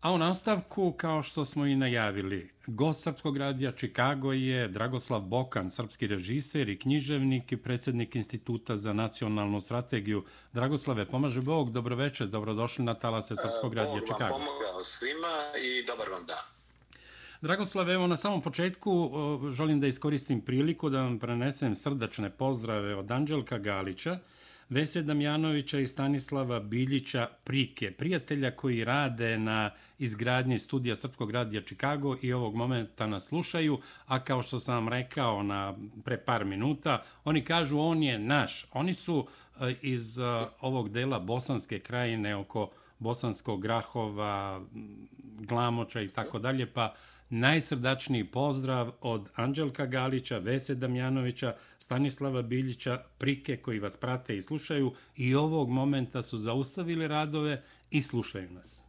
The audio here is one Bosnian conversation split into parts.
A u nastavku, kao što smo i najavili, gost Srpskog radija Čikago je Dragoslav Bokan, srpski režiser i književnik i predsjednik Instituta za nacionalnu strategiju. Dragoslave, pomaže Bog, dobroveče, dobrodošli na talase Srpskog radija Čikago. Bog vam pomogao svima i dobar vam dan. Dragoslav, evo na samom početku želim da iskoristim priliku da vam prenesem srdačne pozdrave od Anđelka Galića, Vese Damjanovića i Stanislava Biljića Prike, prijatelja koji rade na izgradnji studija Srpskog radija Čikago i ovog momenta nas slušaju, a kao što sam vam rekao na pre par minuta, oni kažu on je naš. Oni su e, iz e, ovog dela Bosanske krajine oko Bosanskog Grahova, Glamoča i tako dalje, pa najsrdačniji pozdrav od Anđelka Galića, Vese Damjanovića, Stanislava Biljića, Prike koji vas prate i slušaju. I ovog momenta su zaustavili radove i slušaju nas.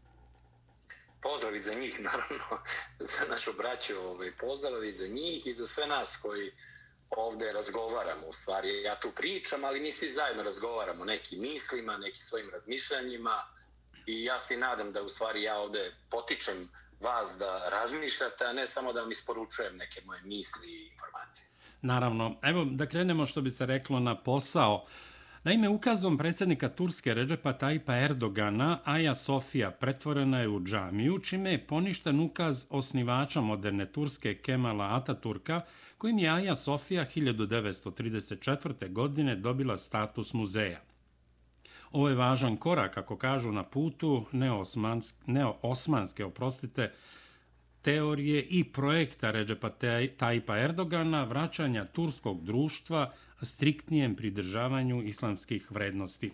Pozdravi za njih, naravno, za našu braću, ovaj, pozdravi za njih i za sve nas koji ovde razgovaramo, u stvari ja tu pričam, ali mi svi zajedno razgovaramo. Nekim mislima, nekim svojim razmišljanjima. I ja se nadam da u stvari ja ovde potičem vas da razmišljate, a ne samo da vam isporučujem neke moje misli i informacije. Naravno. Evo da krenemo što bi se reklo na posao. Naime, ukazom predsjednika Turske Ređepa Tajpa Erdogana, Aja Sofija pretvorena je u džamiju, čime je poništen ukaz osnivača moderne Turske Kemala Ataturka, kojim je Aja Sofija 1934. godine dobila status muzeja. Ovo je važan korak, ako kažu, na putu neo-osmanske, oprostite, teorije i projekta Ređepa Tajpa Erdogana vraćanja turskog društva striktnijem pridržavanju islamskih vrednosti.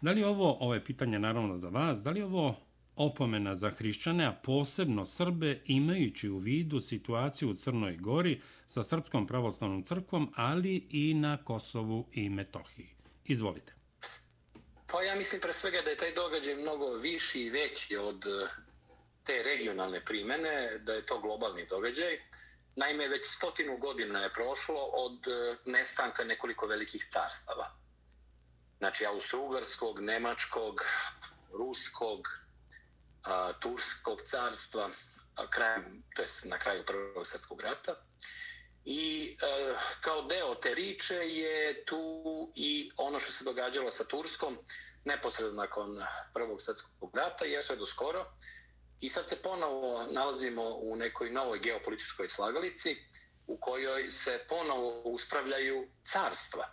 Da li ovo, ovo je pitanje naravno za vas, da li ovo opomena za hrišćane, a posebno Srbe, imajući u vidu situaciju u Crnoj Gori sa Srpskom pravoslavnom crkvom, ali i na Kosovu i Metohiji? Izvolite. Pa ja mislim pre svega da je taj događaj mnogo viši i veći od eh, te regionalne primene, da je to globalni događaj. Naime, već stotinu godina je prošlo od eh, nestanka nekoliko velikih carstava. Znači, Austro-Ugarskog, Nemačkog, Ruskog, a, Turskog carstva, a krajem, to je na kraju Prvog svjetskog rata. I e, kao deo te riče je tu i ono što se događalo sa Turskom neposredno nakon Prvog svjetskog rata i sve do skoro. I sad se ponovo nalazimo u nekoj novoj geopolitičkoj slagalici u kojoj se ponovo uspravljaju carstva.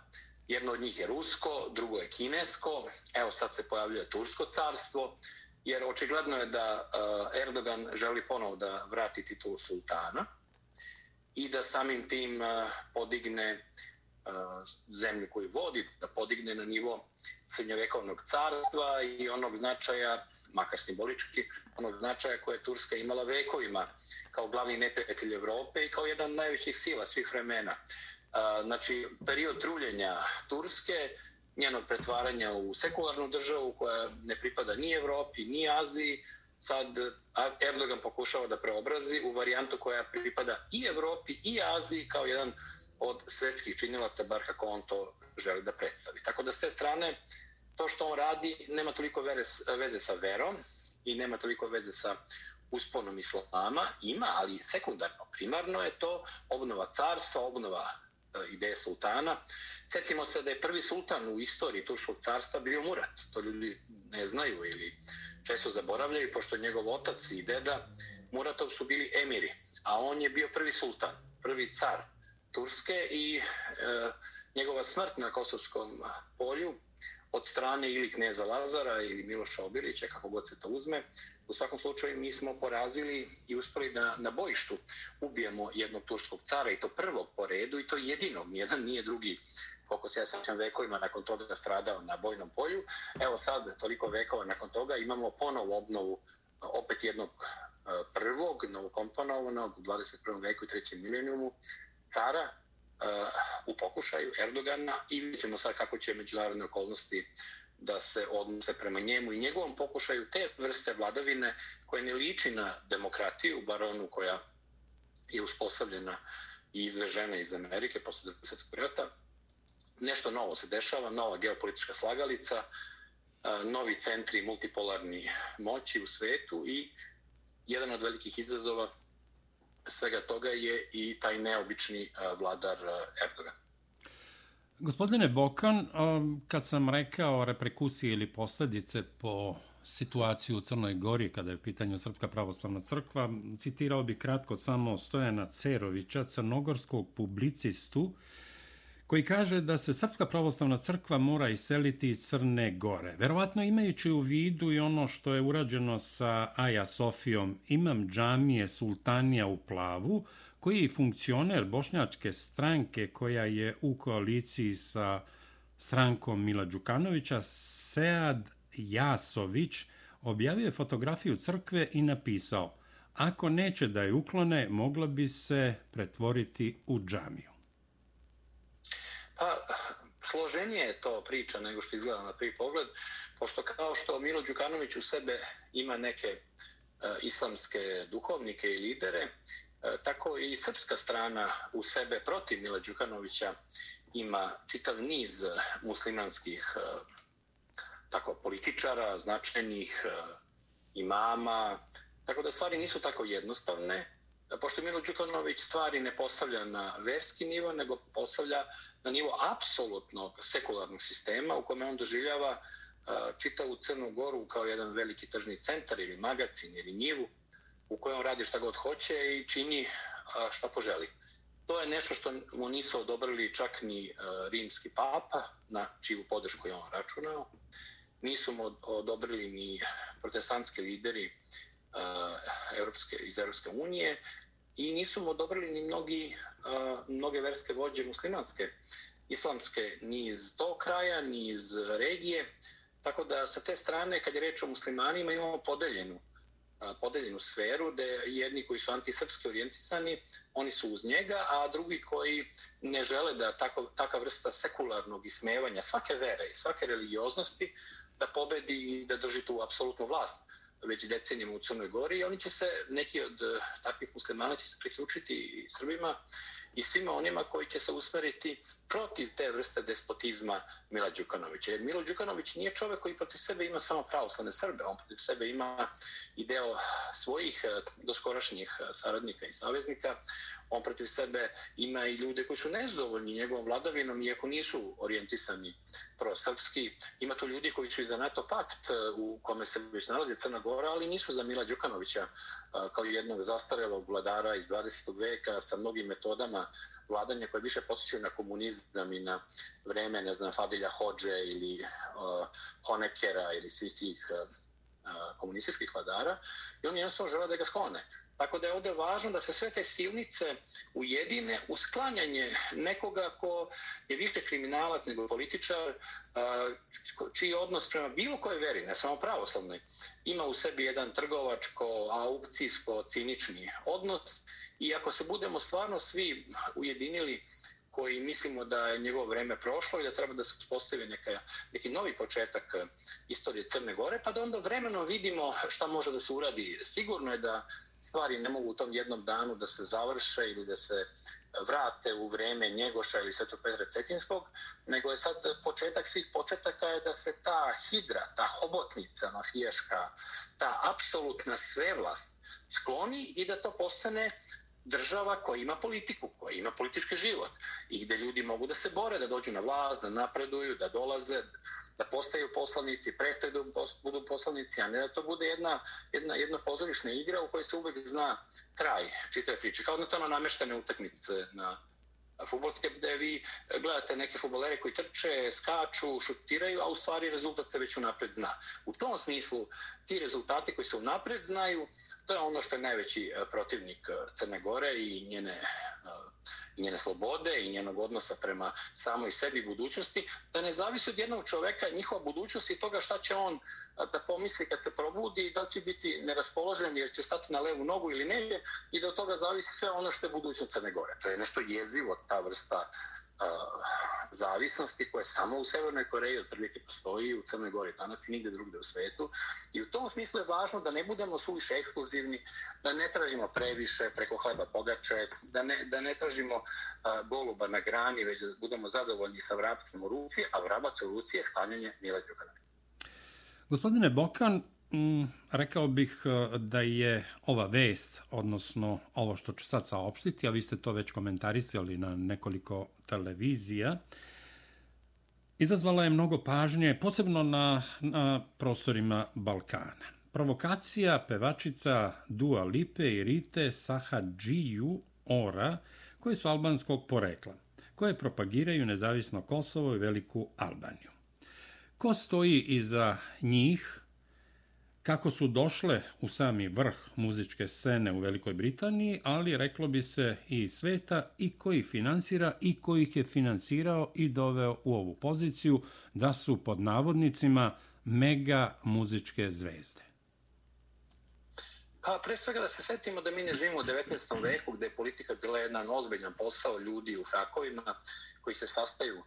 Jedno od njih je Rusko, drugo je Kinesko, evo sad se pojavljuje Tursko carstvo, jer očigledno je da e, Erdogan želi ponovo da vrati titulu sultana i da samim tim eh, podigne eh, zemlju koju vodi, da podigne na nivo srednjovekovnog carstva i onog značaja, makar simbolički, onog značaja koje je Turska imala vekovima kao glavni neprijatelj Evrope i kao jedan od najvećih sila svih vremena. Eh, znači, period truljenja Turske, njenog pretvaranja u sekularnu državu koja ne pripada ni Evropi, ni Aziji, sad Erdogan pokušava da preobrazi u varijantu koja pripada i Evropi i Aziji kao jedan od svetskih činilaca, bar kako on to želi da predstavi. Tako da s te strane, to što on radi nema toliko veze sa verom i nema toliko veze sa usponom islama. Ima, ali sekundarno, primarno je to obnova carstva, obnova E, ideje sultana. Sjetimo se da je prvi sultan u istoriji Turskog carstva bio Murat. To ljudi ne znaju ili često zaboravljaju, pošto njegov otac i deda Muratov su bili emiri, a on je bio prvi sultan, prvi car Turske i e, njegova smrt na Kosovskom polju od strane ili knjeza Lazara ili Miloša Obilića, kako god se to uzme. U svakom slučaju mi smo porazili i uspeli da na bojištu ubijemo jednog turskog cara i to prvog po redu i to jedinog, jedan nije drugi koliko se ja sačam vekovima nakon toga stradao na bojnom polju. Evo sad, toliko vekova nakon toga, imamo ponovu obnovu opet jednog e, prvog, novokomponovanog u 21. veku i 3. milenijumu, cara u pokušaju Erdogana i vidjet ćemo sad kako će međunarodne okolnosti da se odnose prema njemu i njegovom pokušaju te vrste vladavine koje ne liči na demokratiju, bar onu koja je uspostavljena i izvežena iz Amerike posle svjetskog rata, nešto novo se dešava, nova geopolitička slagalica, novi centri multipolarni moći u svetu i jedan od velikih izazova svega toga je i taj neobični e, vladar e, Erdogan. Gospodine Bokan, e, kad sam rekao reprekusije ili posljedice po situaciju u Crnoj Gori kada je u pitanju Srpska pravoslavna crkva, citirao bi kratko samo Stojana Cerovića, crnogorskog publicistu, koji kaže da se Srpska pravoslavna crkva mora iseliti iz Crne Gore. Verovatno imajući u vidu i ono što je urađeno sa Aja Sofijom, imam džamije Sultanija u Plavu, koji je funkcioner bošnjačke stranke koja je u koaliciji sa strankom Mila Đukanovića, Sead Jasović, objavio je fotografiju crkve i napisao Ako neće da je uklone, mogla bi se pretvoriti u džamiju. Pa, složenije je to priča nego što izgleda na prvi pogled, pošto kao što Milo Đukanović u sebe ima neke e, islamske duhovnike i lidere, e, tako i srpska strana u sebe protiv Mila Đukanovića ima čitav niz muslimanskih e, tako političara, značajnih e, imama, tako da stvari nisu tako jednostavne pošto Milo Đukanović stvari ne postavlja na verski nivo, nego postavlja na nivo apsolutnog sekularnog sistema u kome on doživljava čitavu Crnu Goru kao jedan veliki tržni centar ili magacin ili njivu u kojem radi šta god hoće i čini šta poželi. To je nešto što mu nisu odobrili čak ni rimski papa, na čiju podršku je on računao. Nisu mu odobrili ni protestantski lideri Eh, Evropske, iz Europske unije i nisu mu odobrili ni mnogi, eh, mnoge verske vođe muslimanske, islamske, ni iz tog kraja, ni iz regije. Tako da sa te strane, kad je reč o muslimanima, imamo podeljenu eh, podeljenu sferu, da jedni koji su antisrpski orijentisani, oni su uz njega, a drugi koji ne žele da tako, taka vrsta sekularnog ismevanja svake vere i svake religioznosti da pobedi i da drži tu apsolutnu vlast već decenijama u Crnoj Gori i oni će se, neki od eh, takvih muslimana će se priključiti Srbima i svima onima koji će se usmeriti protiv te vrste despotizma Mila Đukanovića. Jer Milo Đukanović nije čovek koji protiv sebe ima samo pravoslavne Srbe, on protiv sebe ima i deo svojih eh, doskorašnjih eh, saradnika i saveznika, on protiv sebe ima i ljude koji su nezadovoljni njegovom vladavinom, iako nisu orijentisani prosrpski. Ima tu ljudi koji su i za NATO pakt eh, u kome se već nalazi Crna Gora, ali nisu za Mila Đukanovića kao jednog zastarelog vladara iz 20. veka sa mnogim metodama vladanja koje više posjećaju na komunizam i na vreme, ne znam, Fadilja Hođe ili uh, Honekera ili svih tih uh, komunističkih vladara i oni jednostavno žele da ga sklone. Tako da je ovdje važno da se sve te silnice ujedine u sklanjanje nekoga ko je više kriminalac nego političar, čiji odnos prema bilo koje veri, ne samo pravoslavnoj, ima u sebi jedan trgovačko, aukcijsko, cinični odnos i ako se budemo stvarno svi ujedinili koji mislimo da je njegovo vreme prošlo i da treba da se uspostavi neka, neki novi početak e, istorije Crne Gore, pa da onda vremeno vidimo šta može da se uradi. Sigurno je da stvari ne mogu u tom jednom danu da se završe ili da se vrate u vreme Njegoša ili Svetog Petra Cetinskog, nego je sad početak svih početaka je da se ta hidra, ta hobotnica mafijaška, ta apsolutna svevlast skloni i da to postane država koja ima politiku, koja ima politički život i gde ljudi mogu da se bore, da dođu na vlast, da napreduju, da dolaze, da postaju poslanici, prestaju da budu poslanici, a ne da to bude jedna, jedna, jedna pozorišna igra u kojoj se uvek zna kraj čitave priče. Kao na to nameštene utakmice na futbolske gde vi gledate neke futbolere koji trče, skaču, šutiraju, a u stvari rezultat se već unapred zna. U tom smislu, ti rezultati koji se unapred znaju, to je ono što je najveći e, protivnik e, Crne Gore i njene e, njene slobode i njenog odnosa prema samoj sebi i budućnosti, da ne zavisi od jednog čoveka njihova budućnost i toga šta će on da pomisli kad se probudi i da li će biti neraspoložen jer će stati na levu nogu ili ne i da od toga zavisi sve ono što je budućnost Crne Gore. To je nešto jezivo, ta vrsta zavisnosti koje samo u Severnoj Koreji otprilike postoji, u Crnoj Gori danas i nigde drugde u svetu. I u tom smislu je važno da ne budemo suviše ekskluzivni, da ne tražimo previše preko hleba pogače, da ne, da ne tražimo a, goluba na grani, već da budemo zadovoljni sa vrabcem u ruci, a vrabac u ruci je sklanjanje Mila Đukanovića. Gospodine Bokan, Mm, rekao bih eh, da je ova vest, odnosno ovo što ću sad saopštiti, a vi ste to već komentarisali na nekoliko televizija, izazvala je mnogo pažnje, posebno na, na prostorima Balkana. Provokacija pevačica Dua Lipe i Rite Sahadžiju Ora, koje su albanskog porekla, koje propagiraju nezavisno Kosovo i Veliku Albaniju. Ko stoji iza njih, kako su došle u sami vrh muzičke scene u Velikoj Britaniji, ali reklo bi se i sveta i koji finansira i koji ih je finansirao i doveo u ovu poziciju da su pod navodnicima mega muzičke zvezde. Pa pre svega da se setimo da mi ne živimo u 19. veku gde je politika bila jedan ozbiljan posao ljudi u frakovima koji se sastaju e,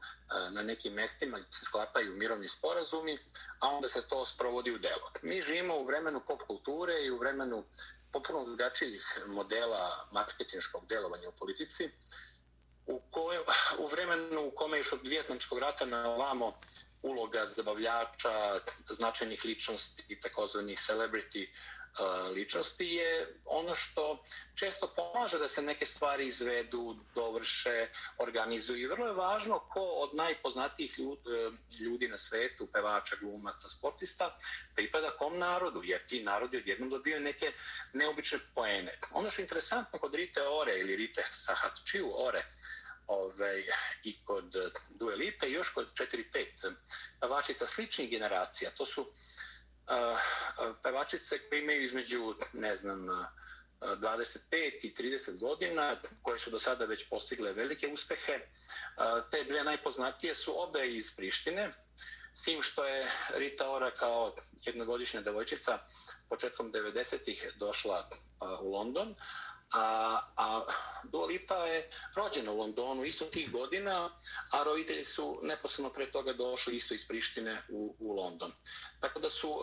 na nekim mestima i se sklapaju mirovni sporazumi, a onda se to sprovodi u delo. Mi živimo u vremenu pop kulture i u vremenu popuno drugačijih modela marketinškog delovanja u politici, u, koje, u vremenu u kome još od Vjetnamskog rata na ovamo uloga zabavljača, značajnih ličnosti i takozvanih celebrity uh, ličnosti je ono što često pomaže da se neke stvari izvedu, dovrše, organizuju. I vrlo je važno ko od najpoznatijih ljudi na svetu, pevača, glumaca, sportista, pripada kom narodu, jer ti narodi odjednom dobiju neke neobične poene. Ono što je interesantno kod Rite Ore ili Rite Sahatčiju Ore, ovaj, i kod eh, Due Lipe i još kod 4-5 eh, pevačica sličnih generacija. To su eh, pevačice koje imaju između, ne znam, 25 i 30 godina, koje su do sada već postigle velike uspehe. Te dve najpoznatije su obe iz Prištine, s tim što je Rita Ora kao jednogodišnja devojčica početkom 90-ih došla u London, A, a Dua Lipa je rođena u Londonu isto tih godina, a roditelji su neposledno pre toga došli isto iz Prištine u, u London. Tako da su,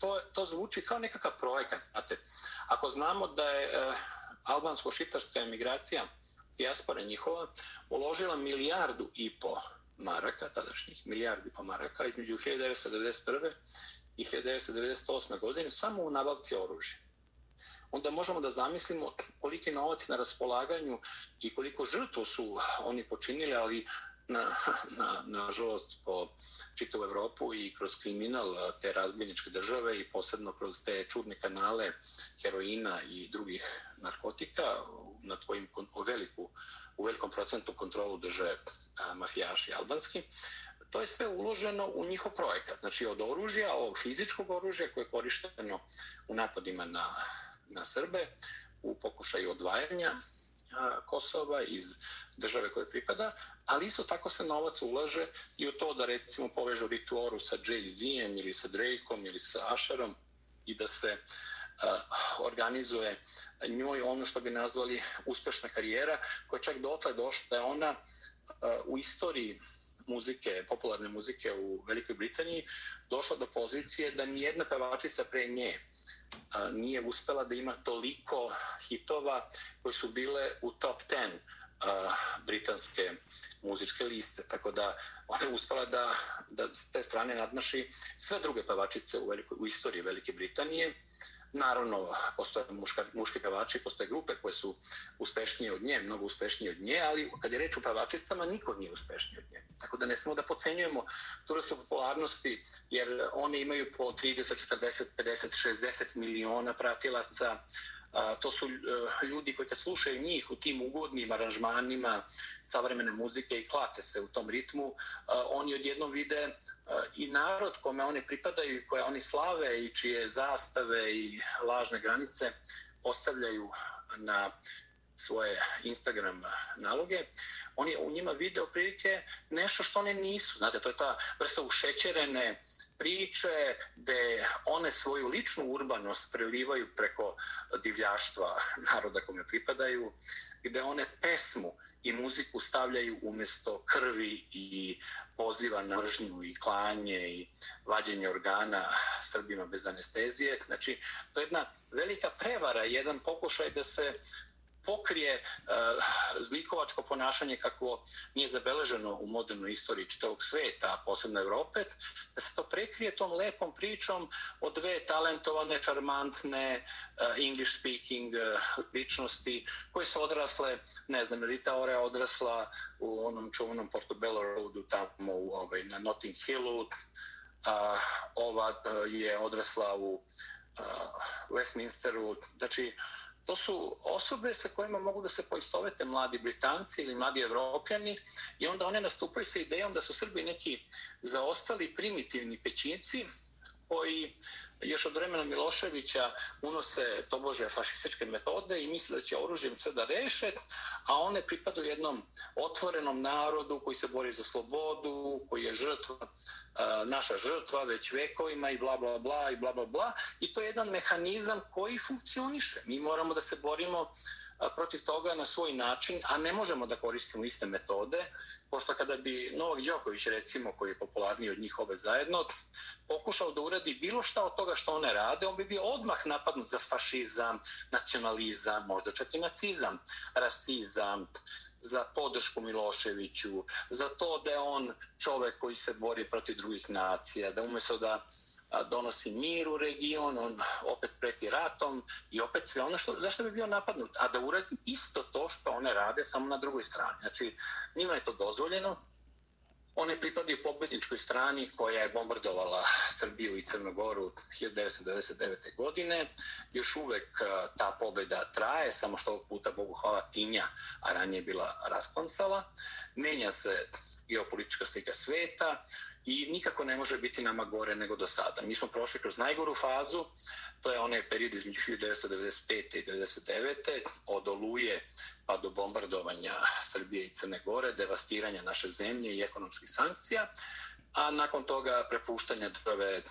to, to zvuči kao nekakav projekat, znate. Ako znamo da je e, albansko-šiptarska emigracija, dijaspora njihova, uložila milijardu i po maraka, tadašnjih milijardi po maraka, između 1991. i 1998. godine, samo u nabavci oružja onda možemo da zamislimo koliki novac na raspolaganju i koliko žrtvo su oni počinili, ali na, na, na žalost po čitavu Evropu i kroz kriminal te razbiljničke države i posebno kroz te čudne kanale heroina i drugih narkotika na tvojim u, veliku, u velikom procentu kontrolu drže a, mafijaši albanski. To je sve uloženo u njihov projekat. Znači od oružja, ovog fizičkog oružja koje je korišteno u napadima na na Srbe u pokušaju odvajanja Kosova iz države koje pripada, ali isto tako se novac ulaže i u to da recimo povežu Rituoru sa Jay-Z-em ili sa Drakeom ili sa Asherom i da se uh, organizuje njoj ono što bi nazvali uspešna karijera, koja čak dotle došla da je ona uh, u istoriji muzike, popularne muzike u Velikoj Britaniji, došla do pozicije da nijedna pevačica pre nje a, nije uspela da ima toliko hitova koji su bile u top 10 a, britanske muzičke liste. Tako da ona je uspela da, da s te strane nadmaši sve druge pevačice u, velikoj, u istoriji Velike Britanije. Naravno, postoje muška, muški pevači, postoje grupe koje su uspešnije od nje, mnogo uspešnije od nje, ali kad je reč o pevačicama, niko nije uspešniji od nje. Tako da ne smemo da pocenjujemo tureske popularnosti, jer one imaju po 30, 40, 50, 60 miliona pratilaca, A, to su a, ljudi koji kad slušaju njih u tim ugodnim aranžmanima savremene muzike i klate se u tom ritmu, a, oni odjednom vide a, i narod kome oni pripadaju i koje oni slave i čije zastave i lažne granice postavljaju na svoje Instagram naloge, oni u njima video prilike nešto što one nisu. Znate, to je ta vrsta ušećerene priče gde one svoju ličnu urbanost prelivaju preko divljaštva naroda kome pripadaju, gde one pesmu i muziku stavljaju umjesto krvi i poziva na mržnju i klanje i vađenje organa Srbima bez anestezije. Znači, to je jedna velika prevara, jedan pokušaj da se pokrije uh, zlikovačko ponašanje kako nije zabeleženo u modernoj istoriji čitavog sveta, a posebno Evrope, da se to prekrije tom lepom pričom o dve talentovane, čarmantne, uh, English speaking uh, ličnosti koje su odrasle, ne znam, Rita Ore odrasla u onom čuvanom Portobello Roadu tamo u, ovaj, na Notting Hillu, uh, ova uh, je odrasla u uh, Westminsteru, znači to su osobe sa kojima mogu da se poistovete mladi Britanci ili mladi Evropljani i onda one nastupaju sa idejom da su Srbi neki zaostali primitivni pećinci koji još od vremena Miloševića unose tobože fašističke metode i misle da će oružjem sve da reše, a one pripadaju jednom otvorenom narodu koji se bori za slobodu, koji je žrtva, e, naša žrtva već vekovima i bla bla bla i bla bla bla i to je jedan mehanizam koji funkcioniše. Mi moramo da se borimo protiv toga na svoj način, a ne možemo da koristimo iste metode, pošto kada bi Novak Đoković, recimo, koji je popularniji od njih ove zajedno, pokušao da uradi bilo šta od toga što one rade, on bi bio odmah napadnut za fašizam, nacionalizam, možda čak i nacizam, rasizam, za podršku Miloševiću, za to da je on čovek koji se bori protiv drugih nacija, da umjesto da donosi mir u region, on opet preti ratom i opet sve ono što, zašto bi bio napadnut, a da uradi isto to što one rade samo na drugoj strani. Znači, njima je to dozvoljeno, one pripadaju pobedničkoj strani koja je bombardovala Srbiju i Crnogoru 1999. godine. Još uvek ta pobeda traje, samo što ovog puta, Bogu hvala, tinja, a ranije bila rasponsala. Menja se geopolitička slika sveta, i nikako ne može biti nama gore nego do sada. Mi smo prošli kroz najgoru fazu, to je onaj period između 1995. i 1999. od oluje pa do bombardovanja Srbije i Crne Gore, devastiranja naše zemlje i ekonomskih sankcija, a nakon toga prepuštanja države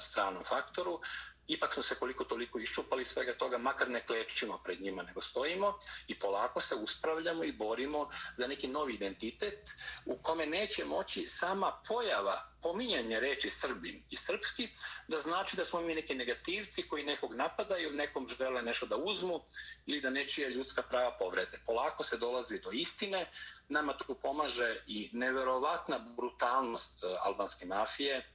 stranom faktoru, ipak smo se koliko toliko iščupali svega toga, makar ne klečimo pred njima, nego stojimo i polako se uspravljamo i borimo za neki novi identitet u kome neće moći sama pojava pominjanje reči srbin i srpski da znači da smo mi neki negativci koji nekog napadaju, nekom žele nešto da uzmu ili da nečije ljudska prava povrede. Polako se dolazi do istine, nama tu pomaže i neverovatna brutalnost e, albanske mafije,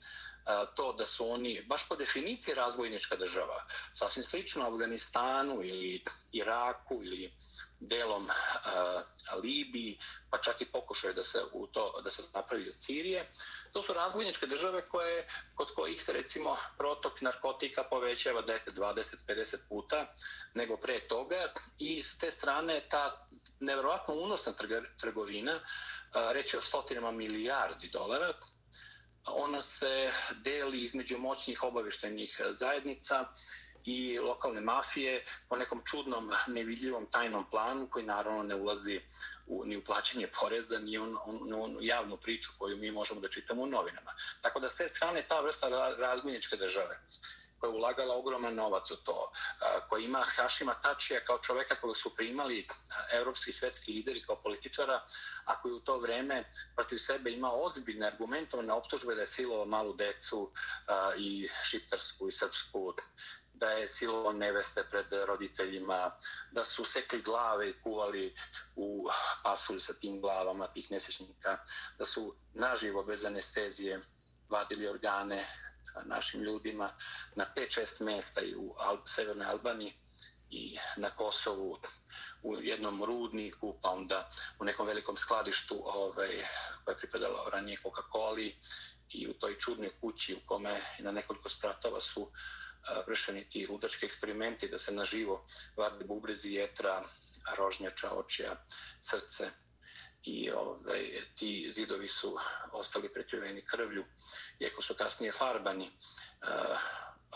to da su oni, baš po definiciji razvojnička država, sasvim slično Afganistanu ili Iraku ili delom uh, Libiji, pa čak i pokušaju da se u to da se napravi od Sirije. To su razvojničke države koje kod kojih se recimo protok narkotika povećava 10, 20, 50 puta nego pre toga i s te strane ta nevjerovatno unosna trgovina, uh, reći o stotinama milijardi dolara, ona se deli između moćnih obaveštenih zajednica i lokalne mafije po nekom čudnom, nevidljivom tajnom planu koji naravno ne ulazi u, ni u plaćanje poreza, ni on, on, on, javnu priču koju mi možemo da čitamo u novinama. Tako da sve strane ta vrsta razminičke države koja je ulagala ogroman novac u to, koja ima Hašima Tačija kao čoveka koga su primali evropski i svetski lideri kao političara, a koji u to vreme protiv sebe ima ozbiljne argumentovne optužbe da je silovao malu decu i šiptarsku i srpsku da je silovao neveste pred roditeljima, da su sekli glave i kuvali u pasulj sa tim glavama tih nesečnika, da su naživo bez anestezije vadili organe našim ljudima na 5-6 mjesta i u Al Severnoj Albaniji i na Kosovu u jednom rudniku, pa onda u nekom velikom skladištu ovaj, koje je pripadalo ranije Coca-Coli i u toj čudnoj kući u kome na nekoliko spratova su eh, vršeni ti ludački eksperimenti da se naživo vade bubrezi, jetra, rožnjača, očija, srce, i ovaj, ti zidovi su ostali prekriveni krvlju, iako su kasnije farbani. Uh,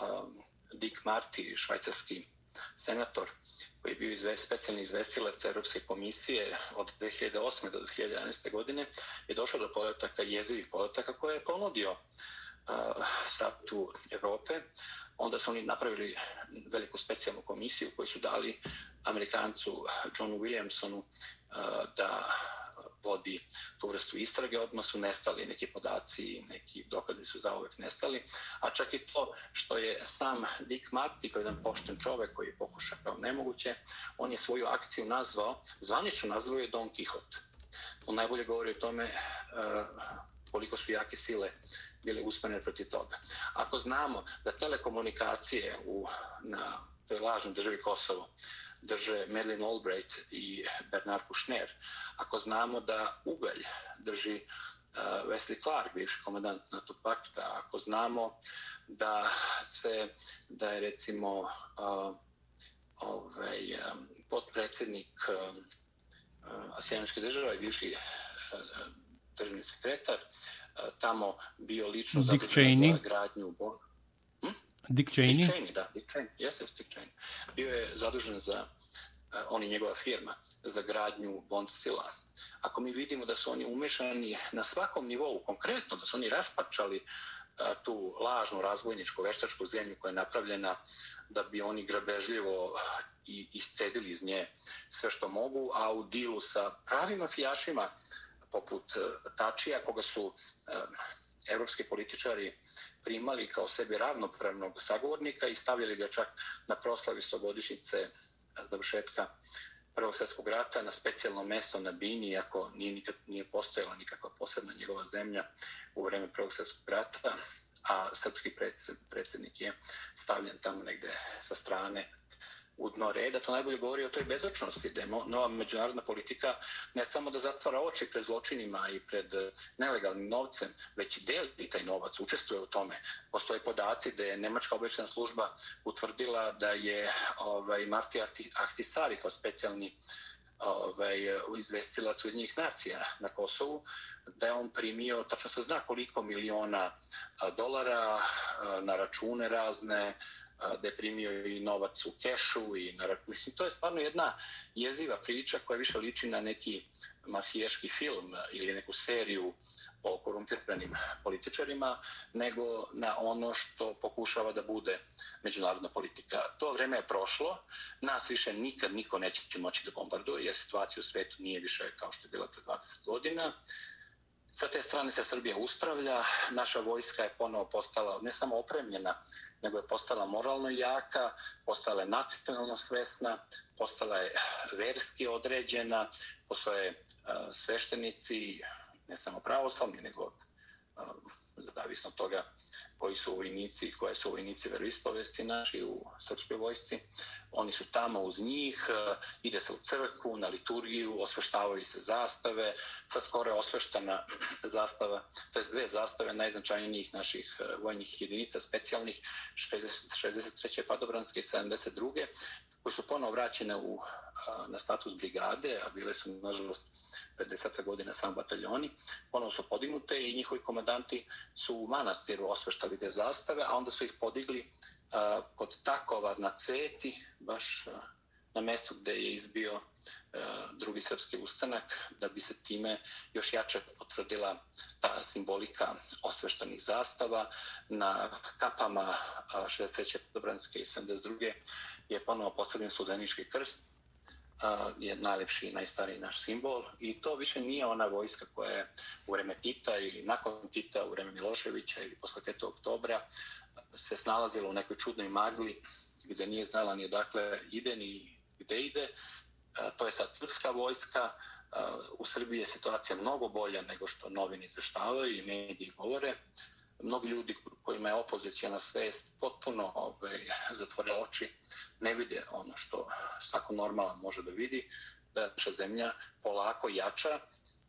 um, Dick Marty, švajcarski senator, koji je bio izve, specijalni izvestilac Europske komisije od 2008. do 2011. godine, je došao do podataka, jezivih podataka, koje je ponudio eh, uh, SAPTU Evrope. Onda su oni napravili veliku specijalnu komisiju koju su dali Amerikancu Johnu Williamsonu Eh, da vodi tu vrstu istrage, odmah su nestali neki podaci, neki dokazi su zauvek nestali, a čak i to što je sam Dick Marty, koji je jedan pošten čovek koji je pokušao nemoguće, on je svoju akciju nazvao, zvanično nazvao je Don Quixote. To najbolje govori o tome uh, koliko su jake sile bile usmene protiv toga. Ako znamo da telekomunikacije u, na toj lažnoj državi Kosovo drže Madeleine Albright i Bernard Kouchner, ako znamo da ugalj drži uh, Wesley Clark, bivši komandant NATO pakta, ako znamo da se, da je recimo uh, ovaj, um, potpredsjednik um, uh, Asijaničke države, bivši uh, državni sekretar, uh, tamo bio lično zadužen za gradnju hm? Dick Cheney? Dick Cheney, da, Dick Cheney, jeste Dick Cheney. Bio je zadužen za, uh, on i njegova firma, za gradnju Bond stila. Ako mi vidimo da su oni umešani na svakom nivou, konkretno, da su oni raspačali uh, tu lažnu razvojničku veštačku zemlju koja je napravljena da bi oni grabežljivo eh, i iscedili iz nje sve što mogu, a u dilu sa pravim mafijašima, poput Tačija, koga su e, evropski političari primali kao sebi ravnopravnog sagovornika i stavljali ga čak na proslavi stogodišnjice e, završetka Prvog svjetskog rata na specijalno mesto na Bini, iako nije, nikad, nije postojala nikakva posebna njegova zemlja u vreme Prvog svjetskog rata, a srpski predsjednik je stavljen tamo negde sa strane u dno reda, to najbolje govori o toj bezočnosti, da je nova međunarodna politika ne samo da zatvara oči pred zločinima i pred e, nelegalnim novcem, već i deli taj novac, učestvuje u tome. Postoje podaci da je Nemačka obještena služba utvrdila da je ovaj, Marti Ahtisari kao specijalni ovaj, izvestila Sjedinjih nacija na Kosovu, da je on primio, tačno se zna koliko miliona dolara na račune razne, da je primio i novac u kešu i na mislim to je stvarno jedna jeziva priča koja više liči na neki mafijaški film ili neku seriju o korumpiranim političarima nego na ono što pokušava da bude međunarodna politika. To vreme je prošlo, nas više nikad niko neće moći da bombarduje, jer situacija u svetu nije više kao što je bila pre 20 godina. Sa te strane se Srbija uspravlja, naša vojska je ponovo postala ne samo opremljena, nego je postala moralno jaka, postala je nacionalno svesna, postala je verski određena, postoje sveštenici, ne samo pravoslavni, nego Ono, zavisno od toga koji su vojnici, koje su vojnici veroispovesti naši u srpskoj vojsci. Oni su tamo uz njih, e, ide se u crkvu, na liturgiju, osveštavaju se zastave. Sad skoro je osveštana zastava, to je dve zastave najznačajnijih naših e, vojnih jedinica, specijalnih, 60, 63. padobranske i 72. koji su ponovo vraćene u, na status brigade, a bile su, nažalost, 50. godina sam bataljoni, ponovno su podignute i njihovi komandanti su u manastiru osveštali te zastave, a onda su ih podigli kod takova na ceti, baš na mestu gde je izbio drugi srpski ustanak, da bi se time još jače potvrdila ta simbolika osveštanih zastava. Na kapama 63. Dobranske i 72. je ponovo postavljen studenički krst, je najlepši i najstariji naš simbol i to više nije ona vojska koja je u vreme Tita ili nakon Tita, u vreme Miloševića ili posle 5. oktobra se snalazila u nekoj čudnoj magli gdje nije znala ni odakle ide ni gde ide. To je sad srpska vojska. U Srbiji je situacija mnogo bolja nego što novini izveštavaju i mediji govore mnogi ljudi kojima je opozicijana svest potpuno ovaj, zatvore oči, ne vide ono što svako normalan može da vidi, da naša zemlja polako jača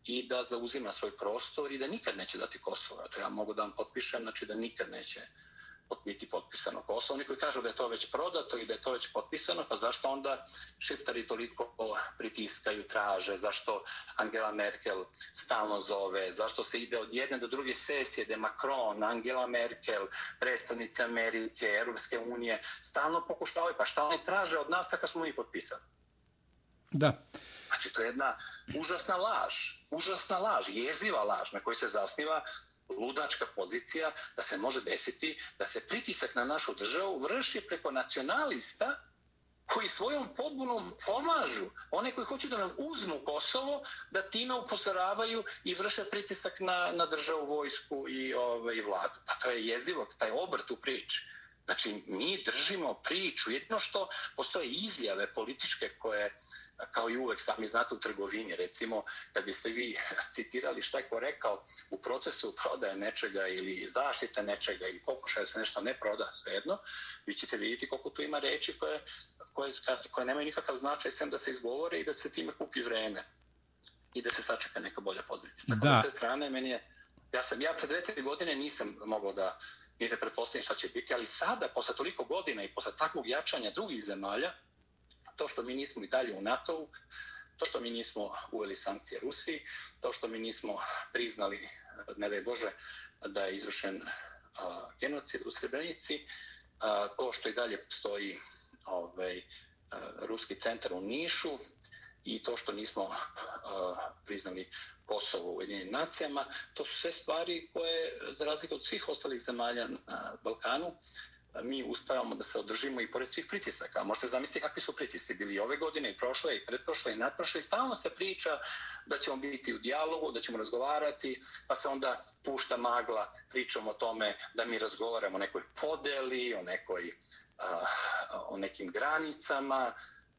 i da zauzima svoj prostor i da nikad neće dati Kosovo. To ja mogu da vam potpišem, znači da nikad neće biti potpisano Kosovo. Oni koji kažu da je to već prodato i da je to već potpisano, pa zašto onda šiptari toliko pritiskaju, traže, zašto Angela Merkel stalno zove, zašto se ide od jedne do druge sesije, da Macron, Angela Merkel, predstavnice Amerike, Europske unije, stalno pokušavaju, pa šta oni traže od nas kad smo ih potpisali? Da. Znači, to je jedna užasna laž, užasna laž, jeziva laž na kojoj se zasniva ludačka pozicija da se može desiti da se pritisak na našu državu vrši preko nacionalista koji svojom pobunom pomažu one koji hoće da nam uzmu Kosovo, da time upozoravaju i vrše pritisak na, na državu, vojsku i, ove, ovaj, i vladu. Pa to je jezivo, taj obrt u priči. Znači, mi držimo priču. Jedno što postoje izjave političke koje, kao i uvek sami znate u trgovini, recimo, kad biste vi citirali šta je ko rekao u procesu prodaje nečega ili zaštite nečega ili pokušaja se nešto ne proda, svejedno, vi ćete vidjeti koliko tu ima reči koje, koje, koje nemaju nikakav značaj sem da se izgovore i da se time kupi vreme i da se sačeka neka bolja pozicija. Tako da, da s strane, meni je, ja sam, ja pred dve, godine nisam mogao da ni da pretpostavim šta će biti, ali sada, posle toliko godina i posle takvog jačanja drugih zemalja, to što mi nismo i dalje u NATO-u, to što mi nismo uveli sankcije Rusiji, to što mi nismo priznali, ne daj Bože, da je izvršen a, genocid u Srebrenici, a, to što i dalje postoji ovaj, a, ruski centar u Nišu i to što nismo uh, priznali Kosovo u jedinim nacijama, to su sve stvari koje, za razliku od svih ostalih zemalja na Balkanu, mi uspavamo da se održimo i pored svih pritisaka. Možete zamisliti kakvi su pritisci bili ove godine i prošle i pretprošle i nadprošle. I stalno se priča da ćemo biti u dijalogu, da ćemo razgovarati, pa se onda pušta magla pričom o tome da mi razgovaramo o nekoj podeli, o, nekoj, o nekim granicama,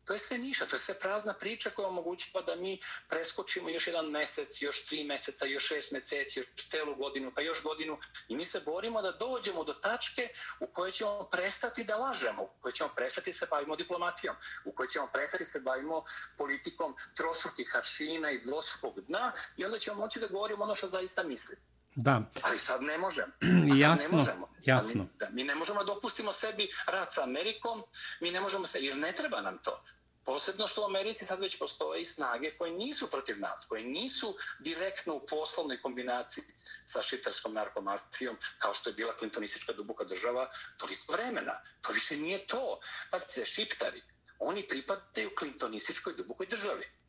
To je sve niša, to je sve prazna priča koja omogućava da mi preskočimo još jedan mesec, još tri meseca, još šest meseci, još celu godinu, pa još godinu. I mi se borimo da dođemo do tačke u kojoj ćemo prestati da lažemo, u kojoj ćemo prestati se bavimo diplomatijom, u kojoj ćemo prestati se bavimo politikom trostrukih aršina i dvostrukog dna i onda ćemo moći da govorimo ono što zaista mislimo. Da. Ali sad ne možemo. jasno, ne možemo. jasno. Mi, da, mi ne možemo dopustimo sebi rat sa Amerikom, mi ne možemo se, jer ne treba nam to. Posebno što u Americi sad već postoje i snage koje nisu protiv nas, koje nisu direktno u poslovnoj kombinaciji sa šiptarskom narkomafijom, kao što je bila klintonistička duboka država, toliko vremena. To više nije to. Pazite, šiptari, oni pripadaju klintonističkoj dubokoj državi.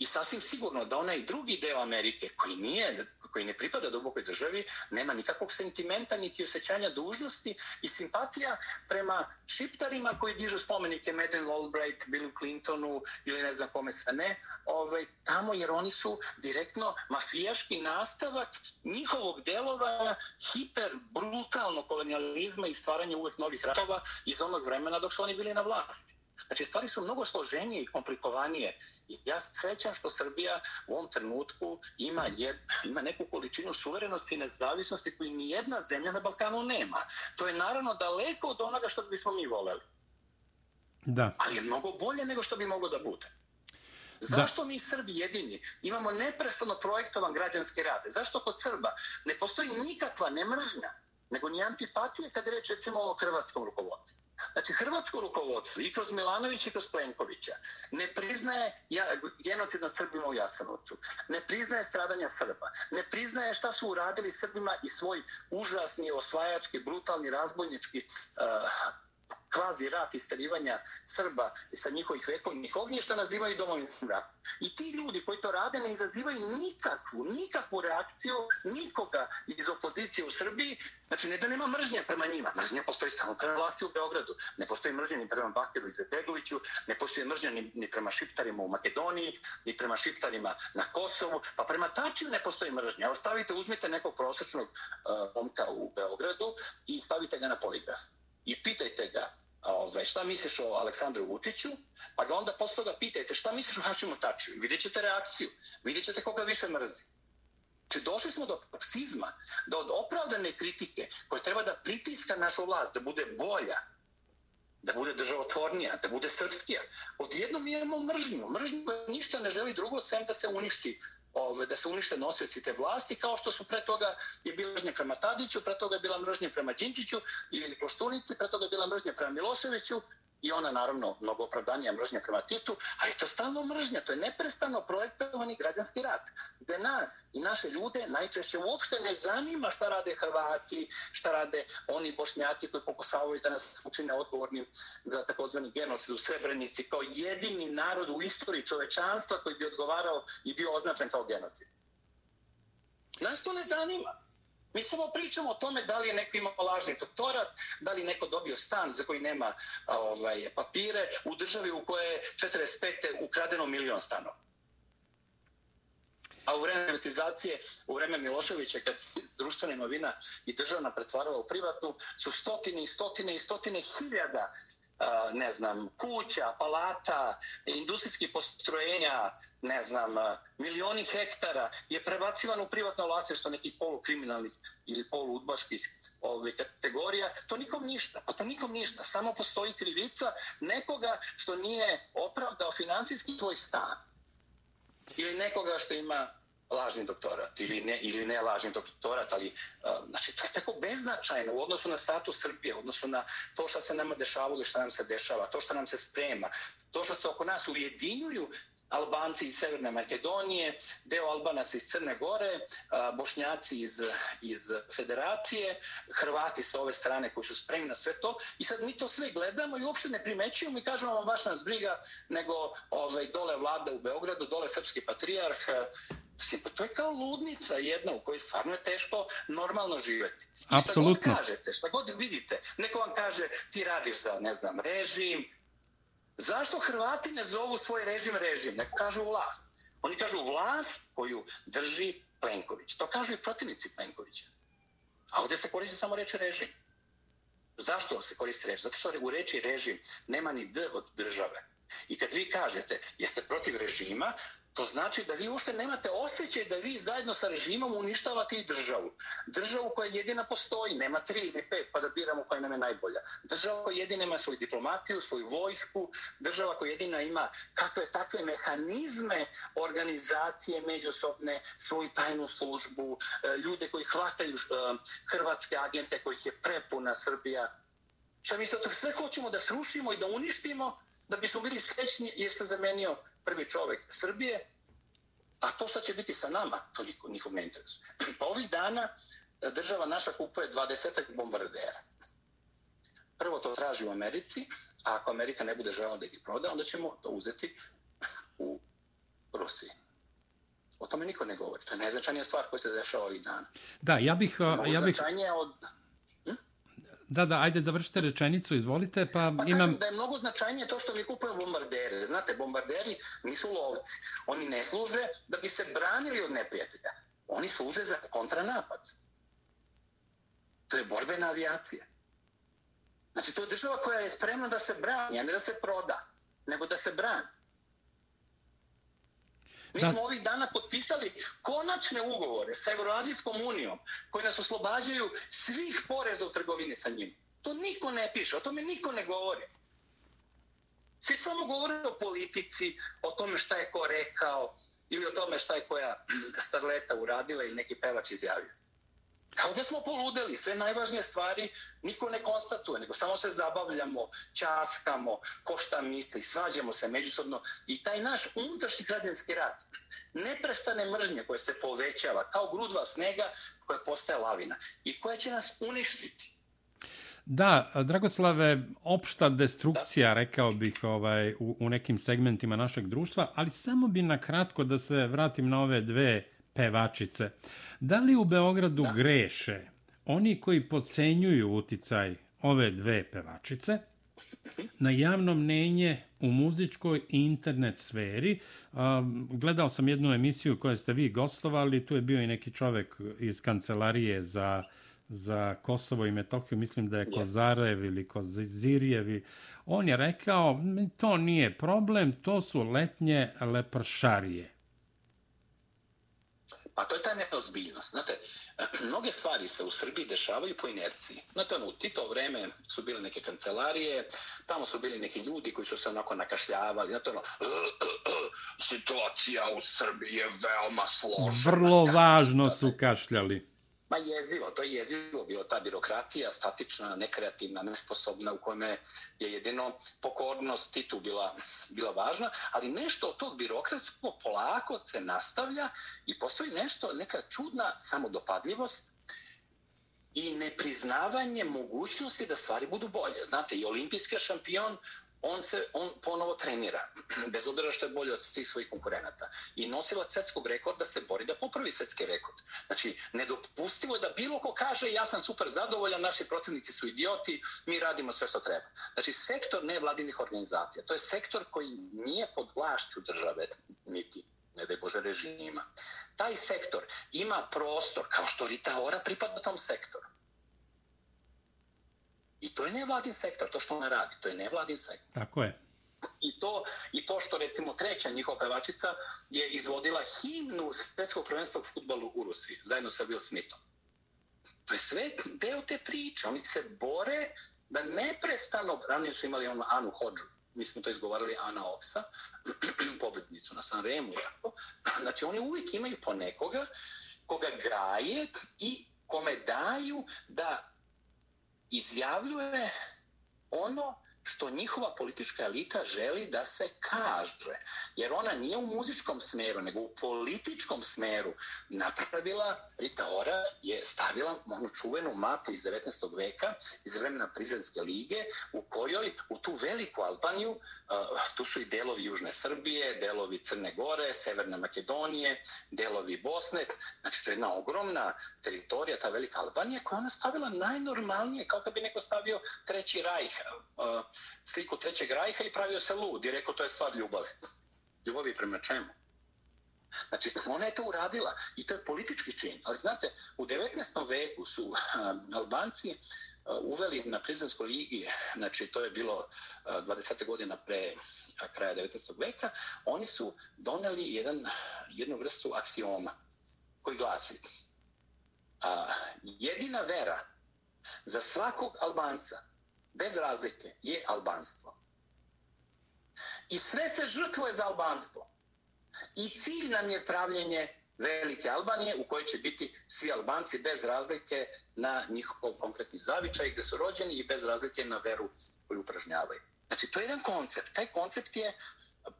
I sasvim sigurno da onaj drugi deo Amerike, koji nije koji ne pripada dubokoj državi, nema nikakvog sentimenta niti osjećanja dužnosti i simpatija prema šiptarima koji dižu spomenike Madeleine Albright, Billu Clintonu ili ne znam kome sve ne, ovaj, tamo jer oni su direktno mafijaški nastavak njihovog delovanja hiperbrutalnog kolonializma i stvaranja uvek novih ratova iz onog vremena dok su oni bili na vlasti. Znači, stvari su mnogo složenije i komplikovanije. I ja svećam što Srbija u ovom trenutku ima, jed, ima neku količinu suverenosti i nezavisnosti koju ni jedna zemlja na Balkanu nema. To je naravno daleko od onoga što bismo mi voleli. Da. Ali je mnogo bolje nego što bi moglo da bude. Zašto da. mi Srbi jedini imamo neprestano projektovan građanski rade? Zašto kod Srba ne postoji nikakva nemržnja, nego ni antipatije kad reč recimo o hrvatskom rukovodstvu? Znači, hrvatsko rukovodstvo i kroz Milanovića i kroz Plenkovića ne priznaje genocid nad Srbima u Jasanovcu, ne priznaje stradanja Srba, ne priznaje šta su uradili Srbima i svoj užasni, osvajački, brutalni, razbojnički uh, kvazi rat istarivanja Srba sa njihovih vekovnih ognjišta nazivaju domovinskim ratom. I ti ljudi koji to rade ne izazivaju nikakvu, nikakvu reakciju nikoga iz opozicije u Srbiji. Znači, ne da nema mržnje prema njima. Mržnja postoji samo prema vlasti u Beogradu. Ne postoji mržnja ni prema Bakiru i Zetegoviću, ne postoji mržnja ni, ni prema šiptarima u Makedoniji, ni prema šiptarima na Kosovu. Pa prema tačiju ne postoji mržnja. Evo stavite, uzmite nekog prosječnog uh, omka u Beogradu i stavite ga na poligraf i pitajte ga ovaj, šta misliš o Aleksandru Vučiću, pa ga onda posle toga pitajte šta misliš o Hašimu Tačiju. Vidjet ćete reakciju, vidjet ćete koga više mrzi. Či došli smo do psizma, da od opravdane kritike koje treba da pritiska našu vlast, da bude bolja, da bude državotvornija, da bude srpskija. Odjednom imamo mržnju. Mržnju koja ništa ne želi drugo, sem da se uništi ove, da se unište nosioci te vlasti, kao što su pre toga je bila mržnja prema Tadiću, pre toga je bila mržnja prema Đinđiću ili Koštunici, pre toga je bila mržnja prema Miloševiću, i ona naravno mnogo opravdanija mržnja prema Titu, ali to stalno mržnja, to je neprestano projektovani građanski rat, gde nas i naše ljude najčešće uopšte ne zanima šta rade Hrvati, šta rade oni bošnjaci koji pokušavaju da nas učine odgovornim za takozvani genocid u Srebrenici kao jedini narod u istoriji čovečanstva koji bi odgovarao i bio označen kao genocid. Nas to ne zanima. Mi samo pričamo o tome da li je neko imao lažni doktorat, da li neko dobio stan za koji nema ovaj, papire u državi u kojoj je 45. ukradeno milion stanova. A u vreme privatizacije, u vreme Miloševića, kad se društvena imovina i državna pretvarala u privatnu, su stotine i stotine i stotine hiljada ne znam, kuća, palata, industrijskih postrojenja, ne znam, milioni hektara je prebacivan u privatno vlasništvo nekih polukriminalnih ili poluudbaških ove, ovaj, kategorija. To nikom ništa, pa to nikom ništa. Samo postoji krivica nekoga što nije opravdao finansijski tvoj stan. Ili nekoga što ima lažni doktorat ili ne, ili ne lažni doktorat, ali uh, znači, to je tako beznačajno u odnosu na status Srbije, u odnosu na to što se nama dešavalo i što nam se dešava, to što nam se sprema, to što se oko nas ujedinjuju Albanci iz Severne Makedonije, deo Albanaca iz Crne Gore, Bošnjaci iz, iz Federacije, Hrvati sa ove strane koji su spremni na sve to. I sad mi to sve gledamo i uopšte ne primećujemo i kažemo vam baš nas briga, nego ovaj, dole vlada u Beogradu, dole srpski patrijarh, Mislim, pa to je kao ludnica jedna u kojoj stvarno je teško normalno živeti. Apsolutno. Šta god kažete, šta god vidite, neko vam kaže ti radiš za, ne znam, režim. Zašto Hrvati ne zovu svoj režim režim? Ne kažu vlast. Oni kažu vlast koju drži Plenković. To kažu i protivnici Plenkovića. A ovdje se koristi samo reči režim. Zašto se koristi reč? Zato što u reči režim nema ni D od države. I kad vi kažete jeste protiv režima, To znači da vi uopšte nemate osjećaj da vi zajedno sa režimom uništavate i državu. Državu koja jedina postoji, nema tri ili pet pa da biramo koja nam je najbolja. Država koja jedina ima svoju diplomatiju, svoju vojsku, država koja jedina ima kakve takve mehanizme organizacije međusobne, svoju tajnu službu, e, ljude koji hvataju e, hrvatske agente kojih je prepuna Srbija. Šta mi sad sve hoćemo da srušimo i da uništimo da bismo bili srećni jer se zamenio prvi čovek Srbije, a to što će biti sa nama, to niko, nikom ne interesuje. Pa ovih dana e, država naša kupuje 20 bombardera. Prvo to traži u Americi, a ako Amerika ne bude žela da ih proda, onda ćemo to uzeti u Rusiji. O tome niko ne govori. To je najznačajnija stvar koja se dešava ovih dana. Da, ja bih... Ja bih... od... Da, da, ajde završite rečenicu, izvolite, pa, pa imam... Da je mnogo značajnije to što mi kupujemo bombardere. Znate, bombarderi nisu lovci. Oni ne služe da bi se branili od neprijatelja. Oni služe za kontranapad. To je borbena avijacija. Znači, to je država koja je spremna da se brani, a ne da se proda, nego da se brani. Mi smo ovih dana potpisali konačne ugovore sa Euroazijskom unijom koji nas oslobađaju svih poreza u trgovini sa njim. To niko ne piše, o tome niko ne govori. Svi samo govore o politici, o tome šta je ko rekao ili o tome šta je koja starleta uradila ili neki pevač izjavio. A ovdje smo poludeli, sve najvažnije stvari niko ne konstatuje, nego samo se zabavljamo, časkamo, ko šta misli, svađamo se međusobno. I taj naš unutrašnji građanski rat neprestane mržnje koje se povećava kao grudva snega koja postaje lavina i koja će nas uništiti. Da, Dragoslave, opšta destrukcija, da. rekao bih, ovaj, u, u nekim segmentima našeg društva, ali samo bi na kratko da se vratim na ove dve pevačice. Da li u Beogradu da. greše oni koji podcenjuju uticaj ove dve pevačice na javno mnenje u muzičkoj i internet sferi? Gledao sam jednu emisiju koju ste vi gostovali, tu je bio i neki čovek iz kancelarije za za Kosovo i Metohiju, mislim da je Kozarev ili Kozirjevi, on je rekao, to nije problem, to su letnje lepršarije. A to je ta neozbiljnost. Znate, mnoge stvari se u Srbiji dešavaju po inerciji. Znate, ono, u Tito vreme su bile neke kancelarije, tamo su bili neki ljudi koji su se onako nakašljavali. Znate, ono, situacija u Srbiji je veoma složena. Vrlo važno su kašljali. Ma jezivo, to je jezivo bilo ta birokratija, statična, nekreativna, nesposobna, u kojome je jedino pokornost Titu bila, bila važna, ali nešto od tog birokratskog polako se nastavlja i postoji nešto, neka čudna samodopadljivost i nepriznavanje mogućnosti da stvari budu bolje. Znate, i olimpijski šampion on se on ponovo trenira, bez obzira što je bolje od svih svojih konkurenata. I nosila svetskog rekorda se bori da popravi svetski rekord. Znači, nedopustivo je da bilo ko kaže ja sam super zadovoljan, naši protivnici su idioti, mi radimo sve što treba. Znači, sektor nevladinih organizacija, to je sektor koji nije pod vlašću države, niti ne da Bože režima. Taj sektor ima prostor, kao što Rita Ora pripada tom sektoru. I to je nevladin sektor, to što ona radi, to je nevladin sektor. Tako je. I to, I to što recimo treća njihova pevačica je izvodila himnu svjetskog prvenstva u futbolu u Rusiji, zajedno sa Will Smithom. To je sve deo te priče. Oni se bore da neprestano, ranije su imali ono Anu Hođu, mi smo to izgovarali Ana Opsa, pobednicu na San Remu. Tako. Znači, oni uvijek imaju po nekoga koga graje i kome daju da izjavljuje ono što njihova politička elita želi da se kaže. Jer ona nije u muzičkom smeru, nego u političkom smeru napravila, Rita Ora je stavila onu čuvenu mapu iz 19. veka, iz vremena Prizrenske lige, u kojoj u tu veliku Albaniju, uh, tu su i delovi Južne Srbije, delovi Crne Gore, Severne Makedonije, delovi Bosne, znači to je jedna ogromna teritorija, ta velika Albanija, koja ona stavila najnormalnije, kao kad bi neko stavio treći rajh, uh, sliku trećeg rajha i pravio se lud i rekao to je stvar ljubavi. Ljubavi prema čemu? Znači, ona je to uradila i to je politički čin. Ali znate, u 19. veku su um, Albanci uveli na Prizrenskoj ligi, znači to je bilo 20. godina pre kraja 19. veka, oni su doneli jedan, jednu vrstu aksioma koji glasi a, jedina vera za svakog Albanca bez razlike, je albanstvo. I sve se žrtvuje za albanstvo. I cilj nam je pravljenje velike Albanije u kojoj će biti svi Albanci bez razlike na njihov konkretni zavičaj gdje su rođeni i bez razlike na veru koju upražnjavaju. Znači, to je jedan koncept. Taj koncept je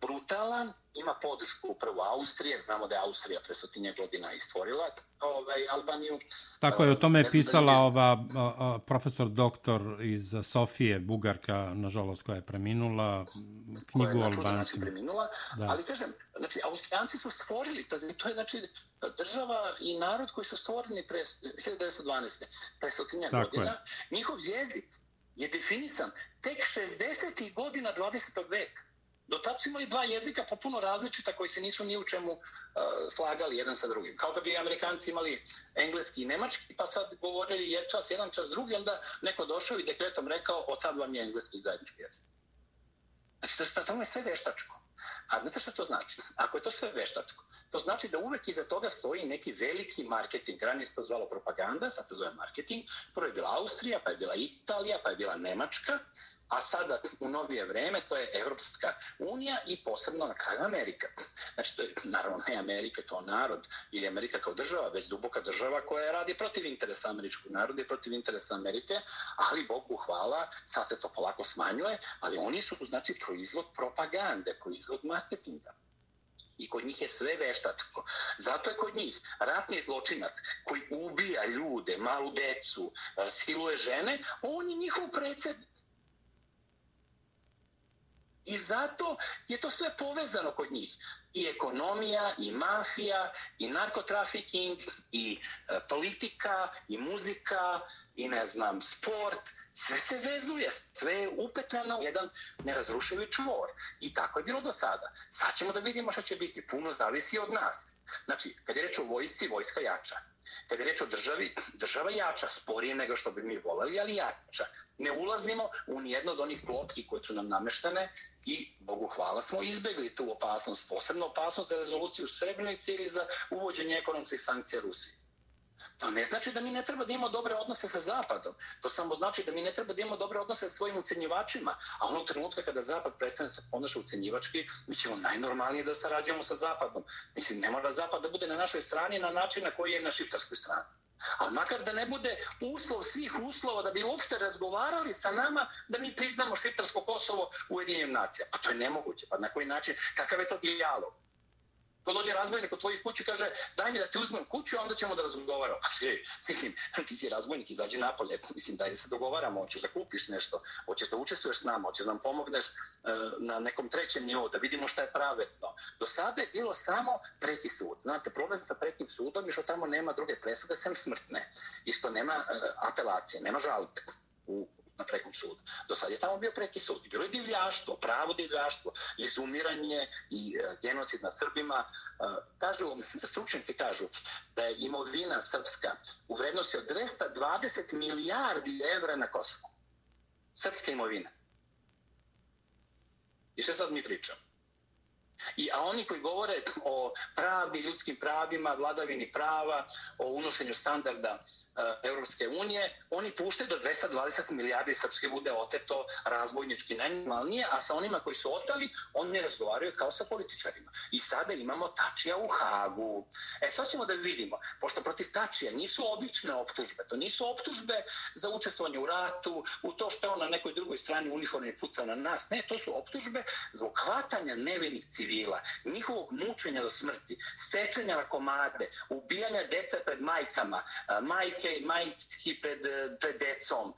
brutalan, ima podršku upravo Austrije, znamo da je Austrija pre stotinje godina istvorila ovaj, Albaniju. Tako je, o tome je pisala da ova a, a, profesor doktor iz Sofije, Bugarka, nažalost, koja je preminula, knjigu o Albancima. preminula, da. ali kažem, znači, Austrijanci su stvorili, to je znači država i narod koji su stvoreni pre 1912. pre stotinje godina, je. njihov jezik je definisan tek 60. godina 20. veka. Do tad su imali dva jezika popuno različita koji se nisu ni u čemu uh, slagali jedan sa drugim. Kao da bi Amerikanci imali engleski i nemački, pa sad govorili je čas jedan, čas drugi, onda neko došao i dekretom rekao, od sad vam je engleski zajednički jezik. Znači, to je samo sve veštačko. A znate što to znači? Ako je to sve veštačko, to znači da uvek iza toga stoji neki veliki marketing. Ranije se to zvalo propaganda, sad se zove marketing. Prvo je bila Austrija, pa je bila Italija, pa je bila Nemačka, a sada u novije vreme to je Evropska unija i posebno na kraju Amerika. Znači, to je naravno ne Amerika kao narod ili Amerika kao država, već duboka država koja radi protiv interesa američkog naroda i protiv interesa Amerike, ali Bogu hvala, sad se to polako smanjuje, ali oni su, znači, proizvod propagande, proizvod marketinga. I kod njih je sve veštačko. Zato je kod njih ratni zločinac koji ubija ljude, malu decu, e, siluje žene, on je njihov predsednik. I zato je to sve povezano kod njih. I ekonomija, i mafija, i narkotrafiking, i e, politika, i muzika, i ne znam, sport. Sve se vezuje, sve je upetljeno u jedan nerazrušivi čvor. I tako je bilo do sada. Sad ćemo da vidimo šta će biti. Puno zavisi od nas. Znači, kad je reč o vojsci, vojska jača. Kad je reč o državi, država jača, sporije nego što bi mi volali, ali jača. Ne ulazimo u nijedno od onih klopki koje su nam nameštene i, Bogu hvala, smo izbegli tu opasnost, posebno opasnost za rezoluciju Srebrenici ili za uvođenje ekonomskih sankcija Rusije. To ne znači da mi ne treba da imamo dobre odnose sa Zapadom. To samo znači da mi ne treba da imamo dobre odnose sa svojim ucenjivačima. A onog trenutka kada Zapad prestane se ponaša ucenjivački, mi ćemo najnormalnije da sarađujemo sa Zapadom. Mislim, ne mora Zapad da bude na našoj strani na način na koji je na šiftarskoj strani. Ali makar da ne bude uslov svih uslova da bi uopšte razgovarali sa nama da mi priznamo šiptarsko Kosovo u Ujedinjenim nacija. Pa to je nemoguće. Pa na koji način? Kakav je to dijalog? Ko dođe razbojnik u tvoju kuću kaže daj mi da ti uzmem kuću, onda ćemo da razgovaramo. Pa sve, mislim, ti si razbojnik, izađi napolje. Mislim, daj da se dogovaramo, hoćeš da kupiš nešto, hoćeš da učestvuješ s nama, hoćeš da nam pomogneš uh, na nekom trećem nivou, da vidimo šta je pravetno. Do sada je bilo samo preki sud. Znate, problem sa prekim sudom je što tamo nema druge presude, sem smrtne. Isto nema uh, apelacije, nema žalbe u na prekom sudu. Do sad je tamo bio preki sud. Bilo je divljaštvo, pravo divljaštvo, izumiranje i uh, genocid na Srbima. Uh, kažu, stručnici kažu da je imovina srpska u vrednosti od 220 milijardi evra na Kosovu. Srpska imovina. I što sad mi pričamo? I, a oni koji govore o pravdi, ljudskim pravima, vladavini prava, o unošenju standarda e, Europske unije, oni puštaju do 220 milijardi srpske bude oteto razbojnički najnormalnije, a sa onima koji su otali, oni ne razgovaraju kao sa političarima. I sada imamo Tačija u Hagu. E sad ćemo da vidimo, pošto protiv Tačija nisu obične optužbe, to nisu optužbe za učestvovanje u ratu, u to što je on na nekoj drugoj strani uniforme puca na nas, ne, to su optužbe zbog hvatanja nevinih civila civila, njihovog mučenja do smrti, sečenja na komade, ubijanja deca pred majkama, majke i majki pred, e, pred decom,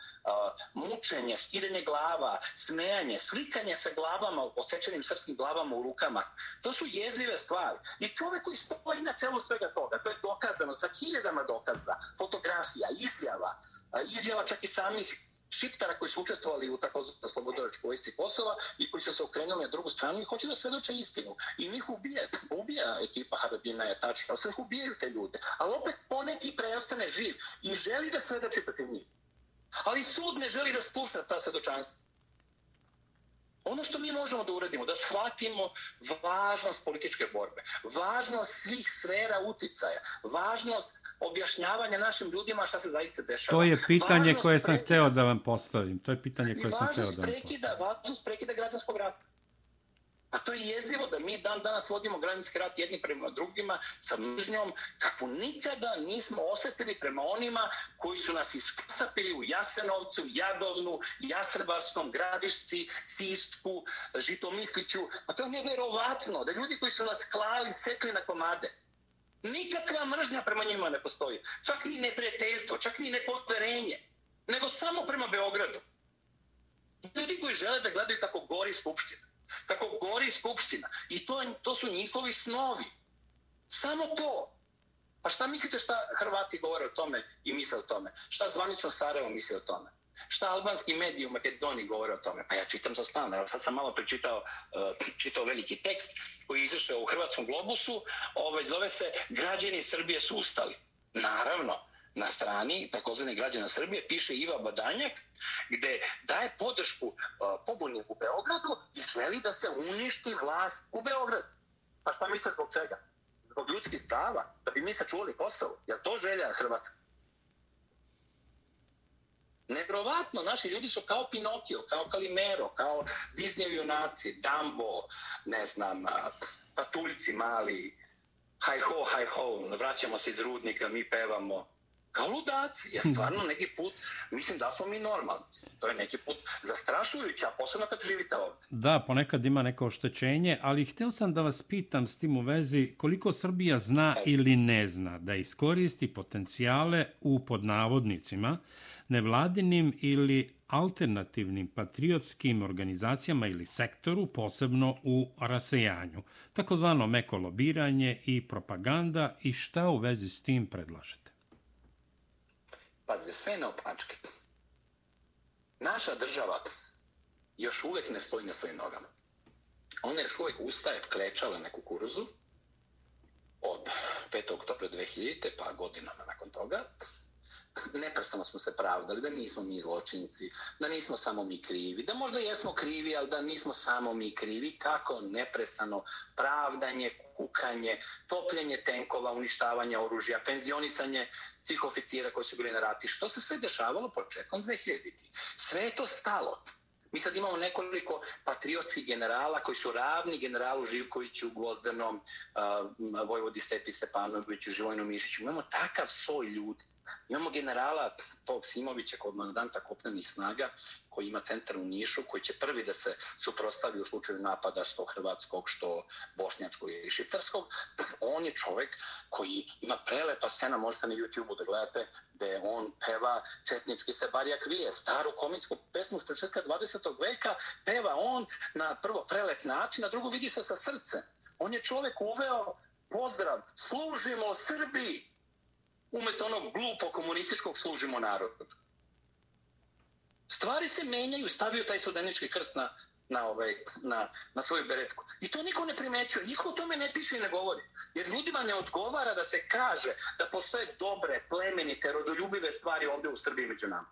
mučenje, skidanje glava, smejanje, slikanje sa glavama, odsečenim srpskim glavama u rukama. To su jezive stvari. I čovek koji stoji na celu svega toga, to je dokazano sa hiljadama dokaza, fotografija, izjava, izjava čak i samih šiptara koji su učestvovali u takozvanoj slobodoračkoj vojsci Kosova i koji su se okrenuli na drugu stranu i hoće da svedoče istinu. I njih ubije, ubija ekipa Harabina je Atačka, ali se ubijaju te ljude. Ali opet poneki preostane živ i želi da svedoči protiv njih. Ali sud ne želi da sluša ta svedočanstva. Ono što mi možemo da uradimo, da shvatimo važnost političke borbe, važnost svih sfera uticaja, važnost objašnjavanja našim ljudima šta se zaista dešava. To je pitanje važnost koje sam prekida, hteo da vam postavim. To je pitanje koje sam hteo da vam postavim. Važnost prekida građanskog rata. A to je jezivo da mi dan danas vodimo građanski rat jedni prema drugima sa mržnjom kako nikada nismo osjetili prema onima koji su nas iskasapili u Jasenovcu, Jadovnu, Jasrbarskom, Gradišci, Sištku, Žitomisliću. A to je nevjerovatno da ljudi koji su nas klali, sekli na komade. Nikakva mržnja prema njima ne postoji. Čak ni neprijateljstvo, čak ni nepoverenje. Nego samo prema Beogradu. Ljudi koji žele da gledaju kako gori skupština kako gori skupština. I to, to su njihovi snovi. Samo to. Pa šta mislite šta Hrvati govore o tome i misle o tome? Šta zvanično Sarajevo misle o tome? Šta albanski mediji u Makedoniji govore o tome? Pa ja čitam za stano. Evo sad sam malo pričitao uh, čitao veliki tekst koji je izašao u Hrvatskom globusu. Ovaj, zove se Građani Srbije su ustali. Naravno, na strani takozvane građana Srbije piše Iva Badanjak gde daje podršku uh, u Beogradu i želi da se uništi vlast u Beogradu. Pa šta misle zbog čega? Zbog ljudskih prava? Da bi mi sačuvali Kosovo? Je to želja Hrvatska? Nevrovatno, naši ljudi su kao Pinokio, kao Kalimero, kao Disney junaci, Dumbo, ne znam, patuljci mali, haj ho, haj ho, vraćamo se iz rudnika, mi pevamo kao ludaci. Ja stvarno neki put mislim da smo mi normalni. To je neki put zastrašujuće, a posebno kad živite ovdje. Da, ponekad ima neko oštećenje, ali hteo sam da vas pitam s tim u vezi koliko Srbija zna e. ili ne zna da iskoristi potencijale u podnavodnicima nevladinim ili alternativnim patriotskim organizacijama ili sektoru, posebno u rasejanju. Takozvano meko lobiranje i propaganda i šta u vezi s tim predlažete? Pazite, sve na opačke. Naša država još uvijek ne stoji na svojim nogama. Ona još uvijek ustaje klečala na kukuruzu od 5. oktobra 2000. pa godinama nakon toga neprestano smo se pravdali da nismo mi zločinci, da nismo samo mi krivi, da možda jesmo krivi, ali da nismo samo mi krivi. Kako neprestano pravdanje, kukanje, topljenje tenkova, uništavanje oružja, penzionisanje svih oficira koji su bili na ratištu. To se sve dešavalo početkom 2000-ih? Sve je to stalo. Mi sad imamo nekoliko patriotskih generala koji su ravni generalu Živkoviću, Gvozdenom, uh, Vojvodi Stepi Stepanoviću, Živojnu Mišiću. Imamo takav soj ljudi Imamo generala tog Simovića, komandanta kopnenih snaga, koji ima centar u Nišu, koji će prvi da se suprostavi u slučaju napada što hrvatskog, što bošnjačkog i šiptarskog. On je čovek koji ima prelepa scena, možete na YouTube-u da gledate, gde on peva Četnički se barjak vije, staru komičku pesmu s početka 20. veka, peva on na prvo prelet način, na drugo vidi se sa srce. On je čovek uveo pozdrav, služimo Srbiji, umjesto onog glupo komunističkog služimo narodu. Stvari se menjaju, stavio taj sudanički krst na, na, ovaj, na, na svoju beretku. I to niko ne primećuje, niko o tome ne piše i ne govori. Jer ljudima ne odgovara da se kaže da postoje dobre, plemenite, rodoljubive stvari ovdje u Srbiji među nama.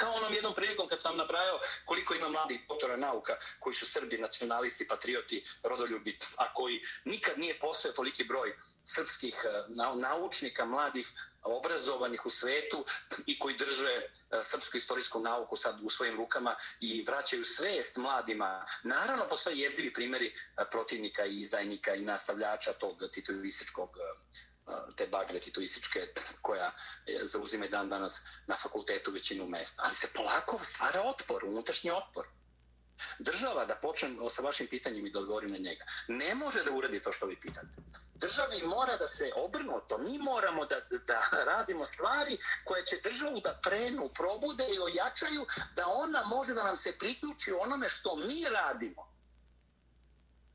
Kao onom jednom prilikom kad sam nabrajao koliko ima mladih doktora nauka koji su srbi, nacionalisti, patrioti, rodoljubi, a koji nikad nije postojao toliki broj srpskih eh, naučnika, mladih, obrazovanih u svetu i koji drže eh, srpsku istorijsku nauku sad u svojim rukama i vraćaju svest mladima. Naravno, postoje jezivi primjeri eh, protivnika i izdajnika i nastavljača tog titovističkog te bagre titoističke koja e, zauzime dan danas na fakultetu većinu mesta. Ali se polako stvara otpor, unutrašnji otpor. Država, da počnem sa vašim pitanjem i da odgovorim na njega, ne može da uradi to što vi pitate. Državi mora da se obrnuto. Mi moramo da, da radimo stvari koje će državu da prenu, probude i ojačaju, da ona može da nam se priključi onome što mi radimo.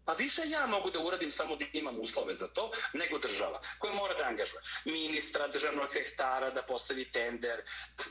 Pa više ja mogu da uradim samo da imam uslove za to, nego država, koja mora da angažuje ministra, državnog sektara, da postavi tender.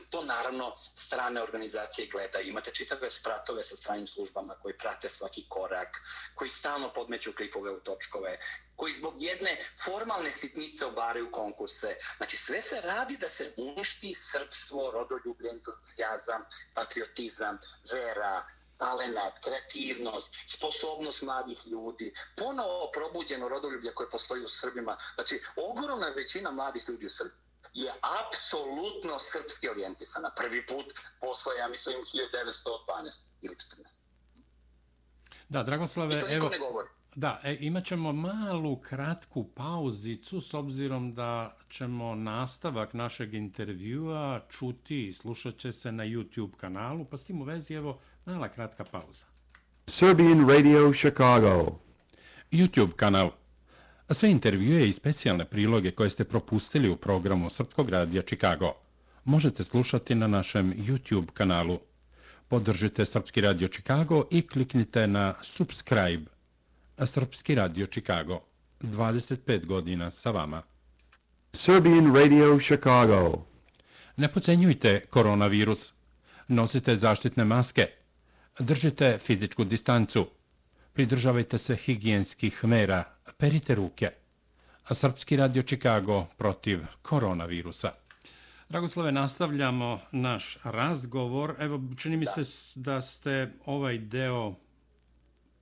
To naravno strane organizacije gleda. Imate čitave spratove sa stranim službama koji prate svaki korak, koji stalno podmeću klipove u točkove, koji zbog jedne formalne sitnice obaraju konkurse. Znači sve se radi da se uništi srpstvo, rodoljublje, entuzijazam, patriotizam, vera, talenat, kreativnost, sposobnost mladih ljudi, ponovo probuđeno rodoljublje koje postoji u Srbima. Znači, ogromna većina mladih ljudi u Srbiji je apsolutno srpski orijentisana. Prvi put posle, ja mislim, 1912 ili 14. Da, Dragoslave, evo... Da, e, imat ćemo malu kratku pauzicu s obzirom da ćemo nastavak našeg intervjua čuti i slušat će se na YouTube kanalu, pa s tim u vezi evo Mala kratka pauza. Serbian Radio Chicago. YouTube kanal. Sve intervjue i specijalne priloge koje ste propustili u programu Srpskog radija Chicago možete slušati na našem YouTube kanalu. Podržite Srpski radio Chicago i kliknite na subscribe. Srpski radio Chicago. 25 godina sa vama. Serbian Radio Chicago. Ne pocenjujte koronavirus. Nosite zaštitne maske. Držite fizičku distancu. Pridržavajte se higijenskih mera. Perite ruke. Srpski radio Čikago protiv koronavirusa. Dragoslove, nastavljamo naš razgovor. Evo, čini mi da. se da ste ovaj deo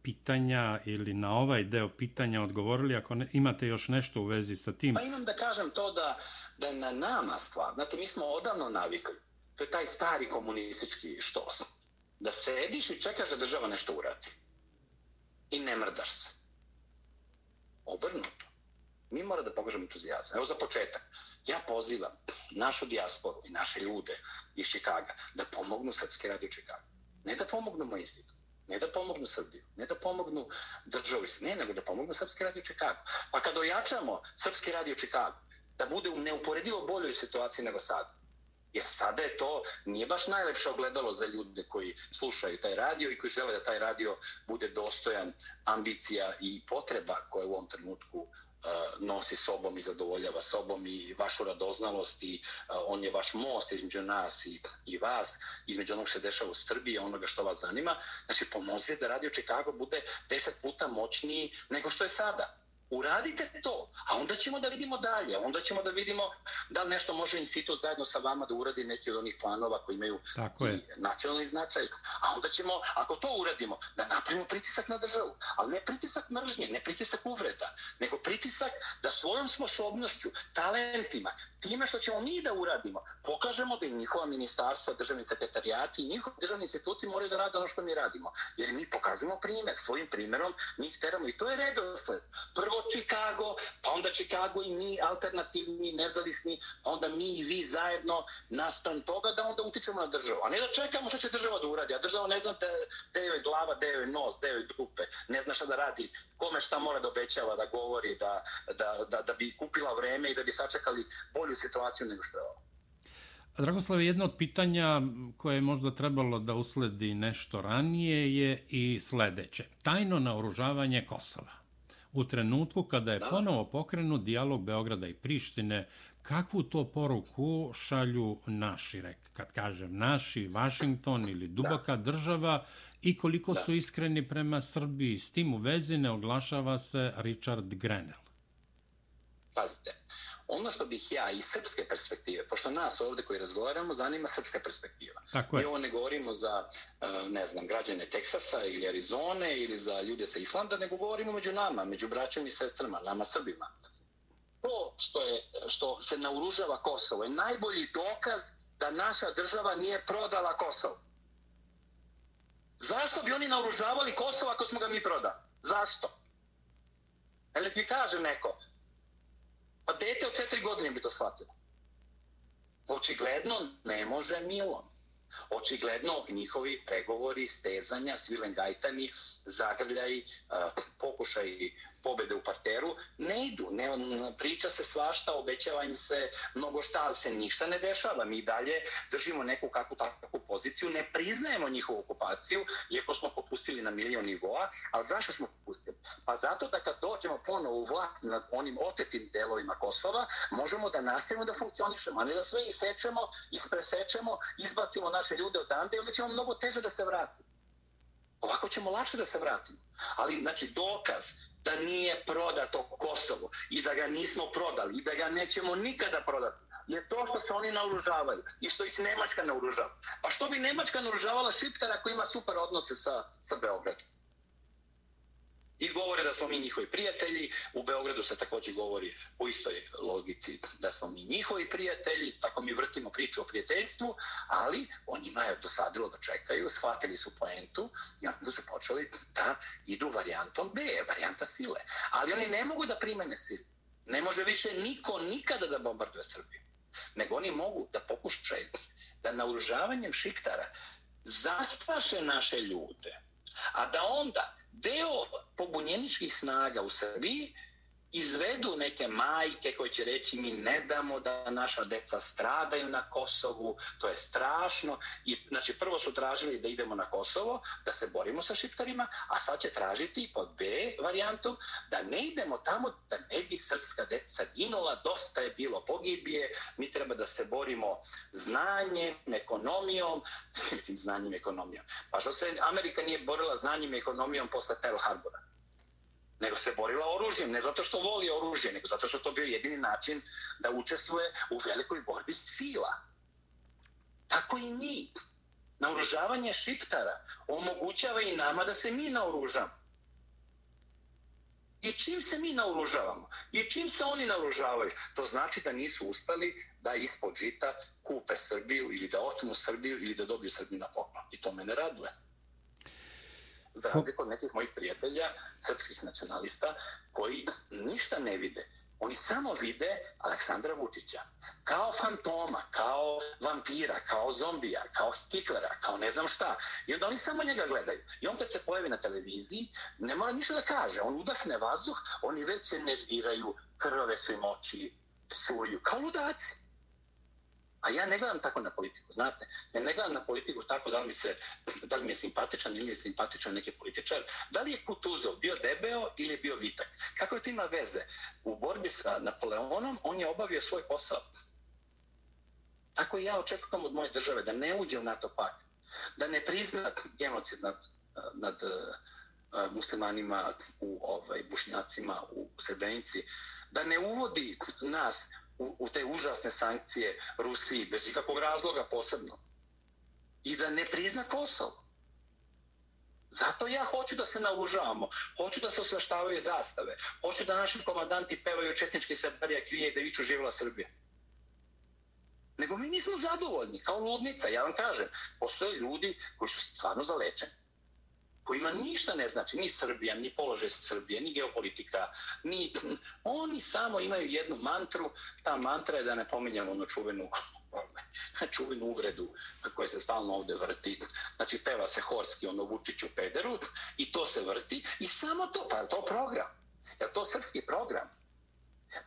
pitanja ili na ovaj deo pitanja odgovorili, ako ne, imate još nešto u vezi sa tim. Pa imam da kažem to da, da je na nama stvar. Znate, mi smo odavno navikli. To je taj stari komunistički štos da sediš i čekaš da država nešto uradi. I ne mrdaš se. Obrnuto. Mi mora da pokažemo entuzijazam. Evo za početak. Ja pozivam našu dijasporu i naše ljude iz Čikaga da pomognu Srpske radio Čikaga. Ne da pomognu moj institut. Ne da pomognu Srbiju. Ne da pomognu državi. Ne, nego da pomognu Srpski radio Čikago. Pa kad ojačamo Srpski radio Čikago, da bude u neuporedivo boljoj situaciji nego sad, Jer sada je to, nije baš najlepše ogledalo za ljude koji slušaju taj radio i koji žele da taj radio bude dostojan ambicija i potreba koje u ovom trenutku uh, nosi sobom i zadovoljava sobom i vašu radoznalost i on je vaš most između nas i, i vas, između onog što se dešava u Srbiji onoga što vas zanima. Znači, pomozite da radio Chicago bude deset puta moćniji nego što je sada uradite to, a onda ćemo da vidimo dalje, onda ćemo da vidimo da li nešto može institut zajedno sa vama da uradi neki od onih planova koji imaju Tako je. nacionalni značaj, a onda ćemo, ako to uradimo, da napravimo pritisak na državu, ali ne pritisak mržnje, ne pritisak uvreda, nego pritisak da svojom sposobnošću, talentima, time što ćemo mi da uradimo, pokažemo da i njihova ministarstva, državni sekretarijati i njihovi državni instituti moraju da rade ono što mi radimo. Jer mi pokazujemo primjer, svojim primjerom mi ih teramo i to je redosled. Prvo prvo Chicago, pa onda Chicago i mi alternativni, nezavisni, pa onda mi i vi zajedno nastan toga da onda utičemo na državu. A ne da čekamo što će država da uradi. A država ne zna gde je glava, gde je nos, gde je dupe. Ne zna šta da radi, kome šta mora da obećava, da govori, da, da, da, da bi kupila vreme i da bi sačekali bolju situaciju nego što je ovo. Dragoslave, jedno od pitanja koje je možda trebalo da usledi nešto ranije je i sledeće. Tajno naoružavanje Kosova. U trenutku kada je da. ponovo pokrenut dijalog Beograda i Prištine, kakvu to poruku šalju naši, rek, kad kažem naši, Washington ili duboka da. država i koliko da. su iskreni prema Srbiji. S tim u vezi ne oglašava se Richard Grenell. Pazite, ono što bih ja iz srpske perspektive, pošto nas ovde koji razgovaramo, zanima srpska perspektiva. Tako je. Mi ovo ne govorimo za, e, ne znam, građane Teksasa ili Arizone ili za ljude sa Islanda, nego govorimo među nama, među braćama i sestrama, nama Srbima. To što, je, što se nauružava Kosovo je najbolji dokaz da naša država nije prodala Kosovo. Zašto bi oni naoružavali Kosovo ako smo ga mi prodali? Zašto? Ili mi kaže neko, Pa dete od četiri godine bi to shvatilo. Očigledno ne može Milon. Očigledno njihovi pregovori, stezanja, svilengajtani, zagrljaj, eh, pokušaj pobede u parteru, ne idu, ne, priča se svašta, obećava im se mnogo šta, ali se ništa ne dešava. Mi dalje držimo neku kakvu takvu poziciju, ne priznajemo njihovu okupaciju, iako smo popustili na milion nivoa, ali zašto smo popustili? Pa zato da kad dođemo ponovo u vlast nad onim otetim delovima Kosova, možemo da nastavimo da funkcionišemo, a ne da sve istečemo, ispresečemo, izbacimo naše ljude odande, onda ćemo mnogo teže da se vratimo. Ovako ćemo lakše da se vratimo. Ali, znači, dokaz da nije prodato Kosovo i da ga nismo prodali i da ga nećemo nikada prodati je to što se oni naoružavaju i što ih Nemačka naoružava. Pa što bi Nemačka naoružavala Šiptara koji ima super odnose sa, sa Beogradom? I govore da smo mi njihovi prijatelji. U Beogradu se također govori u istoj logici da smo mi njihovi prijatelji. Tako mi vrtimo priču o prijateljstvu, ali oni je dosadilo da čekaju, shvatili su poentu i onda su počeli da idu varijantom B, varijanta sile. Ali oni ne mogu da primene silu. Ne može više niko nikada da bombarduje Srbiju. Nego oni mogu da pokušaju da naoružavanjem šiktara zastraše naše ljude, a da onda deo pobunjeničkih snaga u Srbiji izvedu neke majke koje će reći mi ne damo da naša deca stradaju na Kosovu, to je strašno. I, znači, prvo su tražili da idemo na Kosovo, da se borimo sa šiptarima, a sad će tražiti pod B varijantu da ne idemo tamo da ne bi srpska deca ginula, dosta je bilo pogibije, mi treba da se borimo znanjem, ekonomijom, mislim znanjem, ekonomijom. Pa što se Amerika nije borila znanjem i ekonomijom posle Pearl Harbora? Nego se borila oružjem, ne zato što voli oružje, nego zato što to bio jedini način da učestvuje u velikoj borbi sila. Tako i mi. Naoružavanje šiptara omogućava i nama da se mi naoružamo. I čim se mi naoružavamo? I čim se oni naoružavaju? To znači da nisu uspeli da ispod žita kupe Srbiju ili da otmu Srbiju ili da dobiju Srbiju na poklon. I to me ne raduje za razliku od nekih mojih prijatelja, srpskih nacionalista, koji ništa ne vide. Oni samo vide Aleksandra Vučića kao fantoma, kao vampira, kao zombija, kao Hitlera, kao ne znam šta. I onda oni samo njega gledaju. I on kad se pojavi na televiziji, ne mora ništa da kaže. On udahne vazduh, oni već se nerviraju, krvave su im oči, psuju, kao ludaci. A ja ne gledam tako na politiku, znate. Ja ne gledam na politiku tako da li mi, se, da li mi je simpatičan ili je simpatičan neki političar. Da li je Kutuzov bio debeo ili je bio vitak? Kako je to ima veze? U borbi sa Napoleonom on je obavio svoj posao. Tako ja očekujem od moje države da ne uđe u NATO pakt. Da ne prizna genocid nad, nad eh, muslimanima u ovaj, bušnjacima u Srebrenici. Da ne uvodi nas u, u te užasne sankcije Rusiji bez ikakvog razloga posebno. I da ne prizna Kosovo. Zato ja hoću da se naoružavamo, hoću da se osveštavaju zastave, hoću da naši komandanti pevaju četnički Srbarija krije i da viću živjela Srbija. Nego mi nismo zadovoljni, kao ludnica, ja vam kažem, postoje ljudi koji su stvarno zalečeni kojima ništa ne znači, ni Srbija, ni položaj Srbije, ni geopolitika, ni... Oni samo imaju jednu mantru, ta mantra je da ne pominjamo ono čuvenu, čuvenu uvredu koja se stalno ovde vrti. Znači, peva se Horski, ono Vučiću pederu, i to se vrti, i samo to, pa to program. Je to srpski program?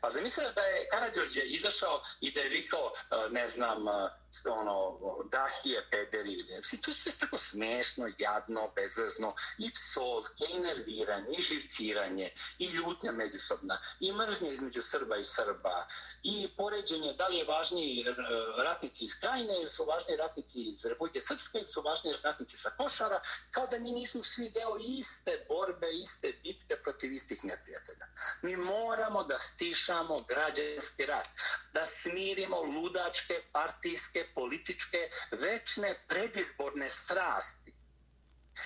Pa zamislite da je Karadžođe izašao i da je vikao, e, ne znam, e, ono, dahije, pederi, si, to je sve tako smešno, jadno, bezvezno, i psovke, i nerviranje, i živciranje, i ljutnja međusobna, i mržnja između Srba i Srba, i poređenje da li je važniji e, ratnici iz Krajine, ili su važniji ratnici iz Republike Srpske, ili su važniji ratnici sa Košara, kao da mi nismo svi deo iste borbe, iste bitke protiv istih neprijatelja. Mi moramo da stišamo građanski rat, da smirimo ludačke partijske političke, večne predizborne strasti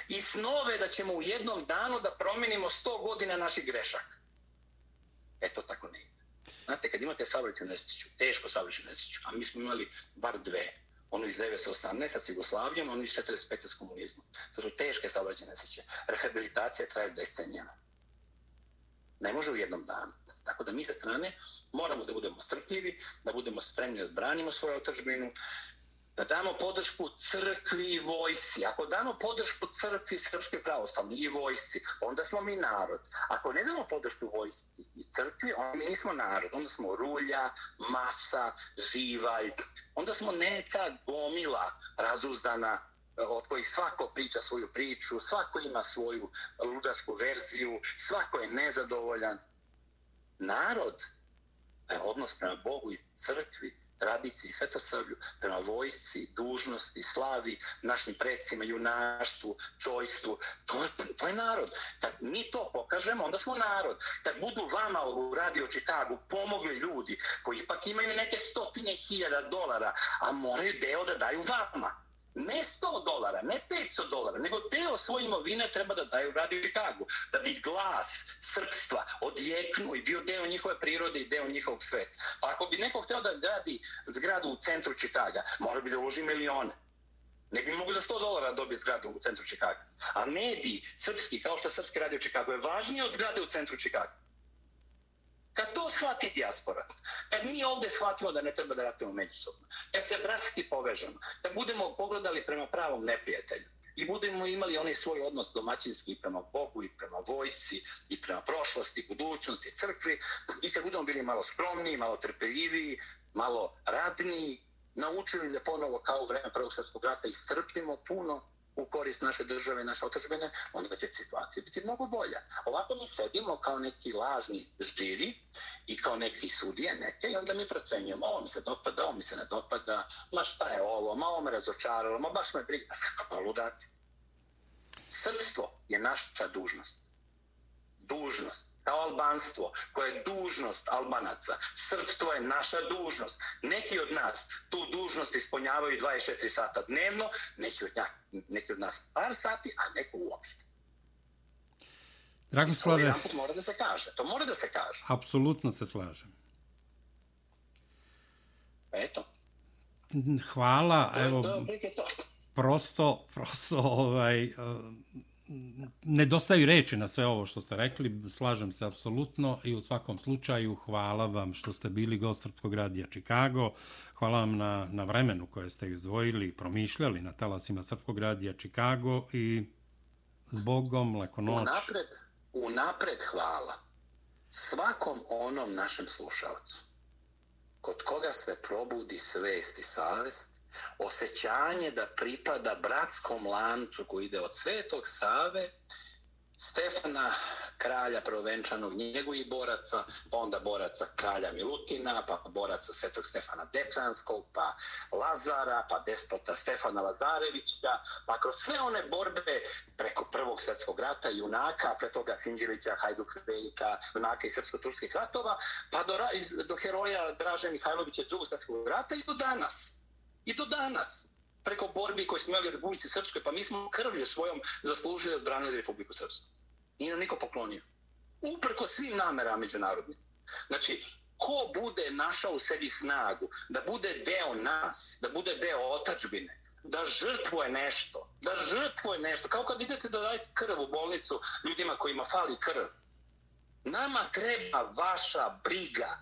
i snove da ćemo u jednom danu da promenimo 100 godina naših grešaka. Eto tako ne ide. Znate, kad imate saobraćaju nesreću, teško saobraćaju nesreću, a mi smo imali bar dve, ono iz 1918 sa Jugoslavijom, ono iz 45 s komunizmom. To su teške saobraćaju nesreće. Rehabilitacija traje decenijama. Ne može u jednom danu. Tako da mi sa strane moramo da budemo strpljivi, da budemo spremni da branimo svoju otržbinu, da damo podršku crkvi i vojsi. Ako damo podršku crkvi srpske pravoslavne i vojsci, onda smo mi narod. Ako ne damo podršku vojsci i crkvi, onda mi nismo narod. Onda smo rulja, masa, živalj. Onda smo neka gomila razuzdana Eh, od kojih svako priča svoju priču, svako ima svoju ludačku verziju, svako je nezadovoljan. Narod, odnos prema Bogu i crkvi, tradiciji, svetosrblju, prema vojsci, dužnosti, slavi, našim predsima, junaštvu, čojstvu. To, to je narod. Kad mi to pokažemo, onda smo narod. Kad budu vama u Radio Chicago pomogli ljudi koji ipak imaju neke stotine hiljada dolara, a moraju deo da daju vama ne 100 dolara, ne 500 dolara, nego deo svoje imovine treba da daju Radio Chicago, da bi glas srpstva odjeknuo i bio deo njihove prirode i deo njihovog sveta. Pa ako bi neko hteo da gradi zgradu u centru Chicago, mora bi da uloži milione. Ne bi mogu za 100 dolara dobiti zgradu u centru Chicago. A mediji, srpski, kao što Srpski radio Chicago, je važnije od zgrade u centru Chicago. Kad to shvati dijaspora, kad mi ovdje shvatimo da ne treba da ratimo međusobno, kad se bratski povežemo, kad budemo pogledali prema pravom neprijatelju i budemo imali onaj svoj odnos domaćinski prema Bogu i prema vojsci i prema prošlosti, budućnosti, crkvi i kad budemo bili malo skromniji, malo trpeljiviji, malo radniji, naučili da ponovo kao u vreme Prvog svjetskog rata istrpimo puno u korist naše države i naše otržbene, onda će situacija biti mnogo bolja. Ovako mi sedimo kao neki lažni žiri i kao neki sudije neke i onda mi procenjujemo, ovo mi se dopada, ovo mi se ne dopada, ma šta je ovo, ma ovo me razočaralo, ma baš me briga, kako ludaci. Srpstvo je naša dužnost. Dužnost kao albanstvo, koje je dužnost albanaca. Srpstvo je naša dužnost. Neki od nas tu dužnost ispunjavaju 24 sata dnevno, neki od, njak, neki od nas par sati, a neko uopšte. Dragoslave... To mora da se kaže. To mora da se kaže. Apsolutno se slažem. Eto. Hvala. To Evo, to je to. Prosto, prosto, ovaj, nedostaju reči na sve ovo što ste rekli, slažem se apsolutno i u svakom slučaju hvala vam što ste bili gost Srpskog radija Chicago, hvala vam na, na vremenu koje ste izdvojili i promišljali na talasima Srpskog radija Chicago i zbogom, leko noć. Unapred, unapred hvala svakom onom našem slušalcu kod koga se probudi svest i savest osjećanje da pripada bratskom lancu koji ide od Svetog Save, Stefana, kralja prvenčanog njegovih boraca, pa onda boraca kralja Milutina, pa boraca Svetog Stefana Dečanskog, pa Lazara, pa despota Stefana Lazarevića, pa kroz sve one borbe preko Prvog svjetskog rata, junaka, pre toga Sinđilića, Hajduk Veljka, junaka i srpsko-turskih ratova, pa do, do heroja Draže Mihajlovića drugog svjetskog rata i do danas. I do danas, preko borbi koje smo imali u Republike Srpskoj, pa mi smo krvlju svojom zaslužili od branili Republiku Srpsku. Nije nam niko poklonio. Uprko svim namera međunarodnim. Znači, ko bude našao u sebi snagu da bude deo nas, da bude deo otačbine, da žrtvuje nešto, da žrtvuje nešto, kao kad idete da dajete krv u bolnicu ljudima kojima fali krv. Nama treba vaša briga,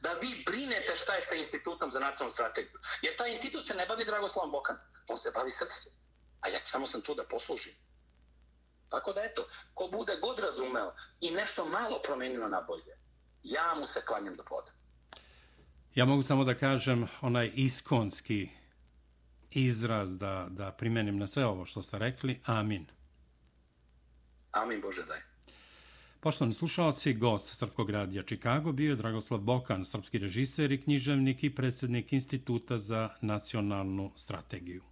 da vi brinete šta je sa institutom za nacionalnu strategiju. Jer taj institut se ne bavi Dragoslavom Bokan, on se bavi srpskim. A ja samo sam tu da poslužim. Tako da eto, ko bude god razumeo i nešto malo promenio na bolje, ja mu se klanjam do poda. Ja mogu samo da kažem onaj iskonski izraz da, da primenim na sve ovo što ste rekli. Amin. Amin Bože daj. Poštovani slušalci, gost Srpkog radija Čikago bio je Dragoslav Bokan, srpski režiser i književnik i predsjednik Instituta za nacionalnu strategiju.